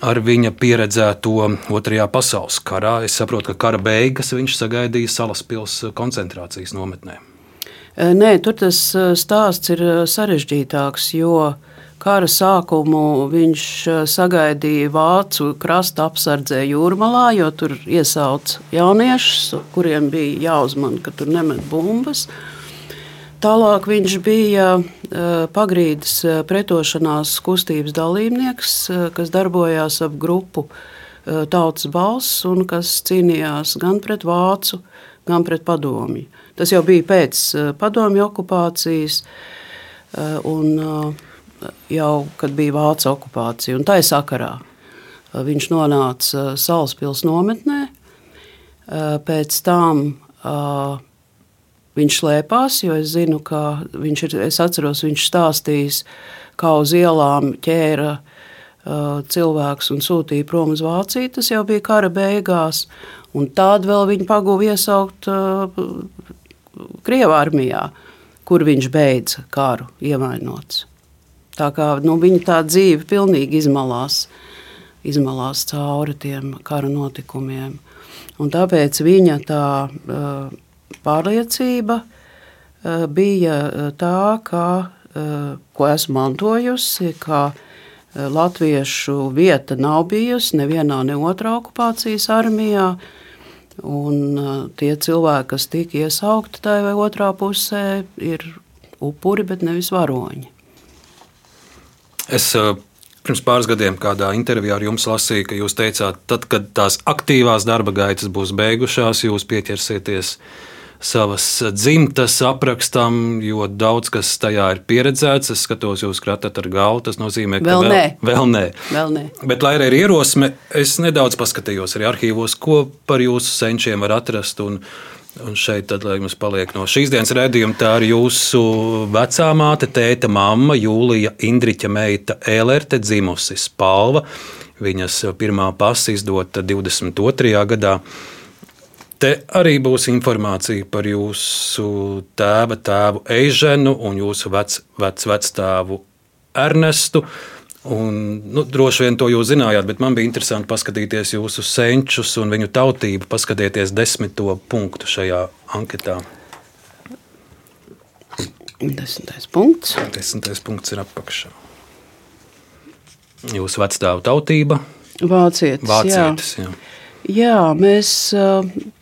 ar viņa pieredzēto Otrajā pasaules karā. Es saprotu, ka kara beigas viņš sagaidīja Salaspils koncentrācijas nometnē. Nē, tur tas stāsts ir sarežģītāks, jo kara sākumu viņš sagaidīja Vācu krasta apsardzē jūrmalā, jo tur iesauca jauniešus, kuriem bija jāuzmana, ka tur nemet bumbas. Tālāk viņš bija pagrīdes pretošanās kustības dalībnieks, kas darbojās ap grupu Tautas balss un kas cīnījās gan pret vācu, gan pret padomju. Tas jau bija pēc padomju okupācijas un jau, kad bija vācu okupācija. Un tā ir sakarā. Viņš nonāca Salaspils nometnē, pēc tam Viņš slēpās, jo es zinu, ka viņš ir. Es atceros, viņš stāstījis, kā uz ielām ķēra uh, cilvēks un sūtīja prom uz Vāciju. Tas jau bija kara beigās. Un tādu vēl viņa pagūva iesaukt uh, Krievijas armijā, kur viņš beidza karu ievainots. Tā kā nu, viņa tā dzīve pilnīgi izmalās, izmalās cauri tiem kara notikumiem. Un tāpēc viņa tā. Uh, pārliecība uh, bija tā, ka, uh, ko esmu mantojusi, ka latviešu vieta nav bijusi nevienā, ne otrā okupācijas armijā. Un tie cilvēki, kas tika iesaukti tajā vai otrā pusē, ir upuri, bet nevis varoņi. Es pirms pāris gadiem kādā intervijā ar jums lasīju, ka jūs teicāt, tad, kad tās aktīvās darba gaitas būs beigušās, jūs pieķersieties savas dzimtas aprakstam, jo daudz kas tajā ir pieredzēts. Es skatos, jūs kratat ar galvu. Tas nozīmē, ka vēl, vēl nē. Vēl nē. Vēl nē. Bet, lai arī ir ierosme, es nedaudz paskatījos arī arhīvos, ko par jūsu senčiem var atrast. Un, Un šeit tad, mums paliek no šīs dienas redzējuma, tā ir jūsu vecā māte, tēta, mamma, Jūlija Indriča meita Elerte, dzimusi Spalva. Viņas pirmā pasta izdota 22. gadā. Te arī būs informācija par jūsu tēva tēvu Eiženu un jūsu vec, vec, vectēvu Ernestu. Un, nu, droši vien to jūs zinājāt, bet man bija interesanti paskatīties jūsu senčus un viņu tautību, paskatīties desmito punktu šajā anketā. Desmitais punkts. Desmitais punkts ir apakšā. Jūsu vecāta tautība. Vācietis. Vācietis jā. Jā. jā, mēs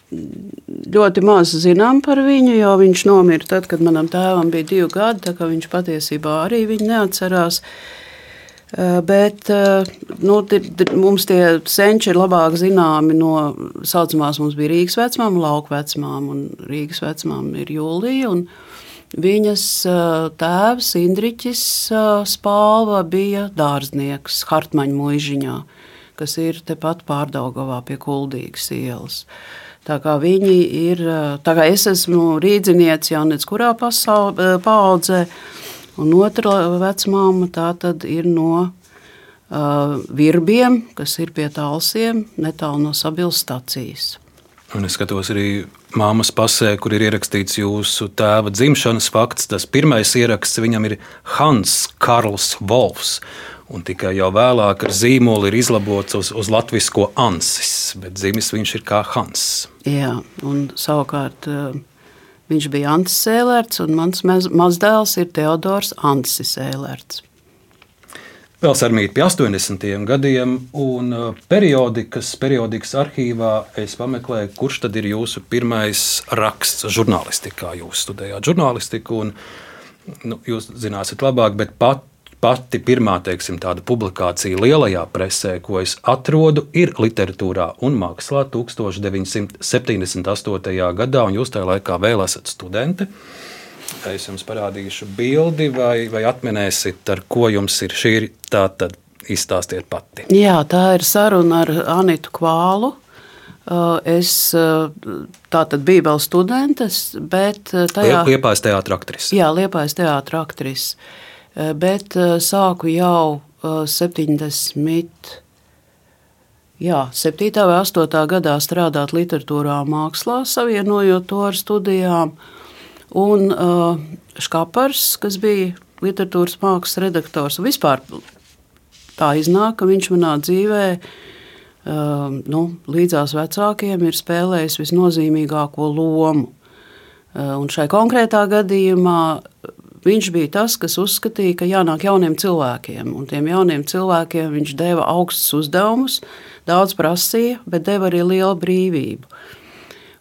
ļoti maz zinām par viņu, jo viņš nomira tad, kad manam tēvam bija divi gadi. Viņš patiesībā arī viņu neatcerās. Bet nu, mums tie senči ir labāk zināmi no saucamās. Mums bija Rīgas vecmāma, lauka vecmāma un Rīgas vecmāma ir Jūlija. Viņas tēvs Indriķis Spālva bija dārznieks Hartmaņa mūžiņā, kas ir tepat pārdaugavā pie Kuldīgas ielas. Tā kā viņi ir, tā kā es esmu rīdzinieci jau nec kurā pasaulē, paudzē, un otra vecmāma tā tad ir no uh, virbiem, kas ir pie talsiem, netālu no sabilas stacijas. Un es skatos arī māmas pasē, kur ir ierakstīts jūsu tēva dzimšanas fakts. Tas pirmais ieraksts viņam ir Hans Karls Wolfs. Un tikai jau vēlāk ar zīmolu ir izlabots uz, uz latviešu ansis, bet dzimis viņš ir kā Hans. Jā, un savukārt viņš bija Antis Sēlērts, un mans mazdēls ir Teodors Ansis Sēlērts. Vēl sarmīt pie 80. gadiem, un uh, periodikas, periodikas arhīvā es pameklēju, kurš tad ir jūsu pirmais raksts žurnālistikā. Jūs studējāt žurnālistiku, un nu, jūs zināsiet labāk, bet pat, pati pirmā teiksim, tāda publikācija lielajā presē, ko es atrodu, ir literatūrā un mākslā 1978. gadā, un jūs tajā laikā vēl esat studenti. Es jums parādīšu bildi, vai, vai atminēsiet, ar ko jums ir šī tā tad izstāstiet pati. Jā, tā ir saruna ar Anitu Kvālu. Uh, es uh, tā tad biju vēl studentes, bet uh, tajā... Liepājas teātra aktris. Jā, Liepājas teātra aktris. Bet sāku jau 70. Jā, 7. vai 8. gadā strādāt literatūrā mākslā, savienojot to ar studijām. Un uh, Škapars, kas bija literatūras mākslas redaktors. Vispār tā iznāk, ka viņš manā dzīvē uh, nu, līdzās vecākiem ir spēlējis visnozīmīgāko lomu. Uh, un šai konkrētā gadījumā viņš bija tas, kas uzskatīja, ka jānāk jauniem cilvēkiem. Un tiem jauniem cilvēkiem viņš deva augstus uzdevumus, daudz prasīja, bet deva arī lielu brīvību.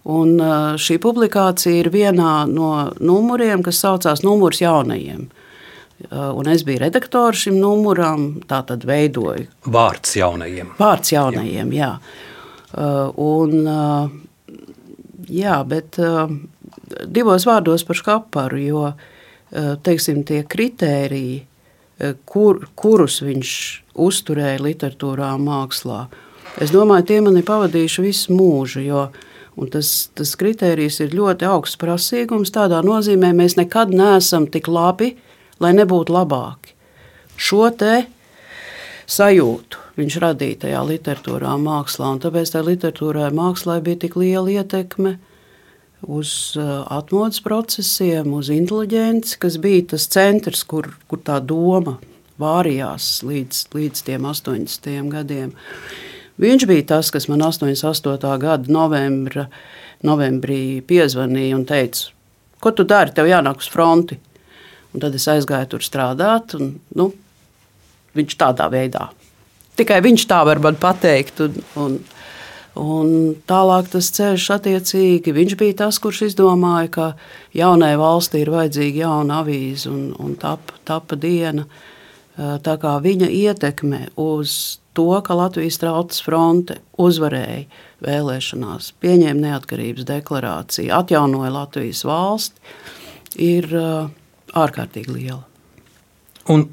Un šī publikācija ir vienā no numuriem, kas saucās Numurs jaunajiem. Un es biju redaktors šim numuram, tā tad veidoju. Vārds jaunajiem. Vārds jaunajiem, jā. jā. Un, jā, bet divos vārdos par škaparu, jo teiksim, tie kritēriji, kur, kurus viņš uzturēja literatūrā, mākslā, es domāju, tie man ir pavadījuši visu mūžu. Jo Un tas, tas kriterijs ir ļoti augsts prasīgums. Tādā nozīmē mēs nekad neesam tik labi, lai nebūtu labāki. Šo te sajūtu viņš radīja tajā literatūrā, mākslā. Tāpēc tā literatūrā, mākslā bija tik liela ietekme uz uh, atmodas procesiem, uz inteligenci, kas bija tas centrs, kur, kur tā doma vārījās līdz, līdz tiem 80. gadiem. Viņš bija tas, kas man 88. gada novembra, novembrī piezvanīja un teica, ko tu dari, tev jānāk uz fronti. Un tad es aizgāju tur strādāt, un nu, viņš tādā veidā. Tikai viņš tā var man pateikt. Un, un, un tālāk tas ceļš attiecīgi. Viņš bija tas, kurš izdomāja, ka jaunai valstī ir vajadzīga jauna avīze un, un tapa, tapa diena. Tā kā viņa ietekme uz to, ka Latvijas Tautas fronte uzvarēja vēlēšanās, pieņēma neatkarības deklarāciju, atjaunoja Latvijas valsti, ir uh, ārkārtīgi liela. Un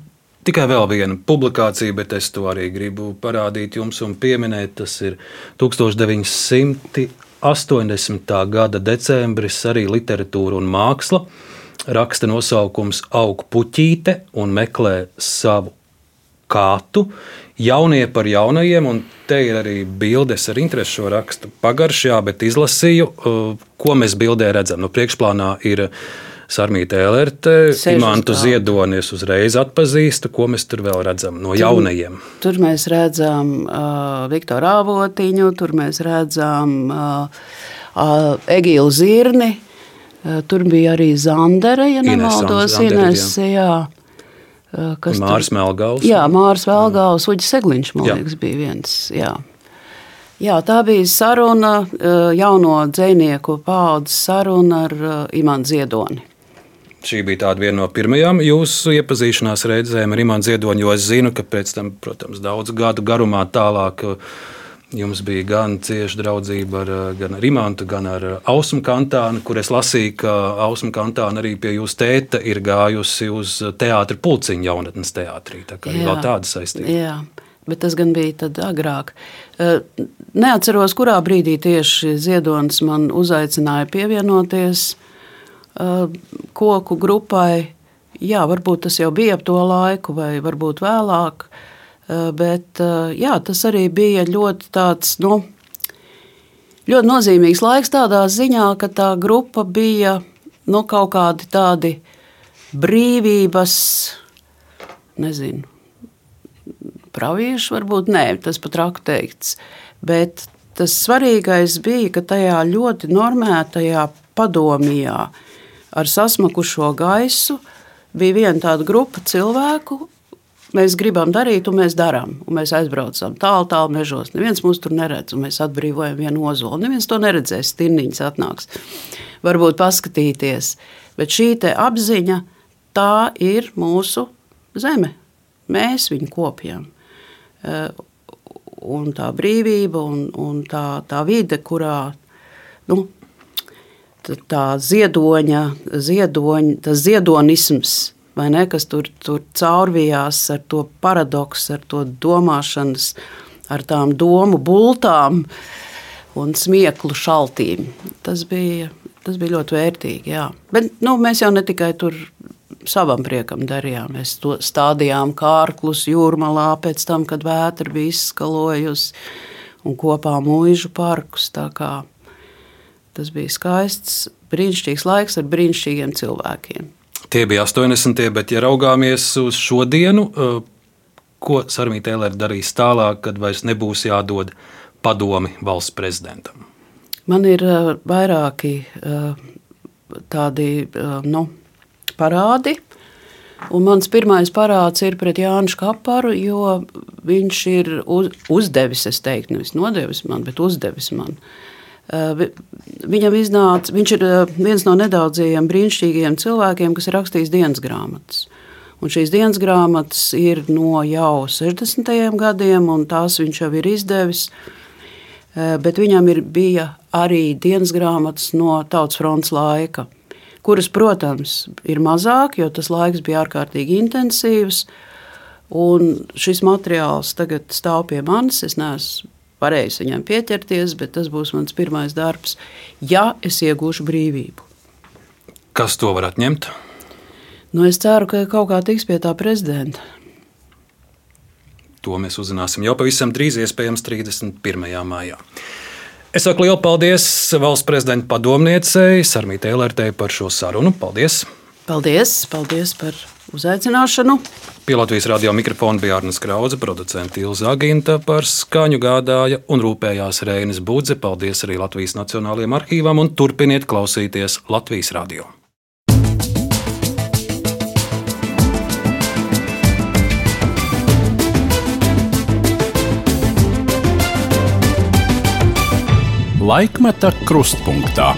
tikai vēl viena publikācija, bet es to arī gribu parādīt jums un pieminēt. Tas ir 1980. gada decembris, arī literatūra un māksla. Raksta nosaukums Auga puķīte un meklē savu kātu. Jaunie par jaunajiem, un te ir arī bildes ar interesi šo rakstu pagaršā, bet izlasīju, uh, ko mēs bildē redzam. No priekšplānā ir Sarmīta Elerte, Imantu Ziedonies uzreiz atpazīstu, ko mēs tur vēl redzam no jaunajiem. Tur, tur mēs redzam uh, Viktoru Avotiņu, tur mēs redzam uh, uh, Egilu Zirni, uh, tur bija arī Zandere, ja nemaldos, Ines, jā. jā. Kas Mārs Melgals. Jā, Mārs Melgals, Uģis Segliņš, man jā. liekas, bija viens. Jā. Jā, tā bija saruna, jauno dzinieku paudzes saruna ar Imānu Ziedoni. Šī bija viena no pirmajām jūsu iepazīšanās reizēm ar Imānu Ziedoni, jo es zinu, ka pēc tam, protams, daudz gadu garumā tālāk Jums bija gan cieša draudzība ar, gan ar Imantu, gan ar Ausmu Kantānu, kur es lasīju, ka Ausmu Kantāna arī pie jūsu tēta ir gājusi uz teātra pulciņu jaunatnes teātrī. Tā kā jā, vēl tāda saistība. Jā. bet tas gan bija tad agrāk. Neatceros, kurā brīdī tieši Ziedonis man uzaicināja pievienoties koku grupai. Jā, varbūt tas jau bija ap to laiku, vai varbūt vēlāk. Eh, bet jā, tas arī bija ļoti tāds, nu, ļoti nozīmīgs laiks tādā ziņā, ka tā grupa bija nu, kaut kādi tādi brīvības, nezinu, pravieši, varbūt nē, tas pat raku teikts. Bet tas svarīgais bija, ka tajā ļoti normētajā padomijā ar sasmakušo gaisu bija viena tāda grupa cilvēku. Mēs gribam darīt, un mēs darām. Un mēs aizbraucam tālu, tālu mežos. Neviens mūs tur neredz, un mēs atbrīvojam vienu ozolu. Neviens to neredzēs, stirniņš atnāks. Varbūt paskatīties. Bet šī apziņa, tā ir mūsu zeme. Mēs viņu kopjam. Eh, un tā brīvība un, un tā, tā vide, kurā nu, tā ziedoņa, ziedoņa, tas ziedonisms, ne, kas tur, tur caurvījās ar to paradoksu, ar to domāšanas, ar tām domu bultām un smieklu šaltīm. Tas bija, tas bija ļoti vērtīgi. Jā. Bet nu, mēs jau ne tikai tur savam priekam darījām. Mēs to stādījām kārklus jūrmalā pēc tam, kad vētra bija izskalojusi un kopā mūžu parkus. Tas bija skaists, brīnišķīgs laiks ar brīnišķīgiem cilvēkiem. Tie bija 80. bet, ja raugāmies uz šodienu, eh, ko Sarmīte Eilere darīs tālāk, kad vairs nebūs jādod padomi valsts prezidentam? Man ir eh, vairāki eh, tādi, nu, parādi. Un mans pirmais parāds ir pret Jānu Kaparu, jo viņš ir uz, uzdevis, es teiktu, nevis nodevis man, bet uzdevis man. Uh, viņam iznāca, viņš ir uh, viens no nedaudzajiem brīnišķīgiem cilvēkiem, kas ir rakstījis dienas grāmatas. Un šīs dienas grāmatas ir no jau 60. gadiem, un tās viņš jau ir izdevis. Uh, bet viņam ir, bija arī dienas grāmatas no Tautas fronts laika kuras, protams, ir mazāk, jo tas laiks bija ārkārtīgi intensīvs. Un šis materiāls tagad stāv pie manis. Es neesmu varējis viņam pieķerties, bet tas būs mans pirmais darbs, ja es iegūšu brīvību. Kas to var atņemt? Nu, es ceru, ka kaut kā tiks pie tā prezidenta. To mēs uzzināsim jau pavisam drīz, iespējams, 31. maijā. Es saku lielu paldies valsts prezidenta padomniecei Sarmītei Elertei par šo sarunu. Paldies! Paldies, paldies par uzaicināšanu. Pie Latvijas radio mikrofona bija Arnēs Krause, producents Ilza Aginta, par skaņu gādāja un rūpējās Reinas Budze. Paldies arī Latvijas Nacionālajiem arhīvam un turpiniet klausīties Latvijas radio. Laikmeta krustpunktā.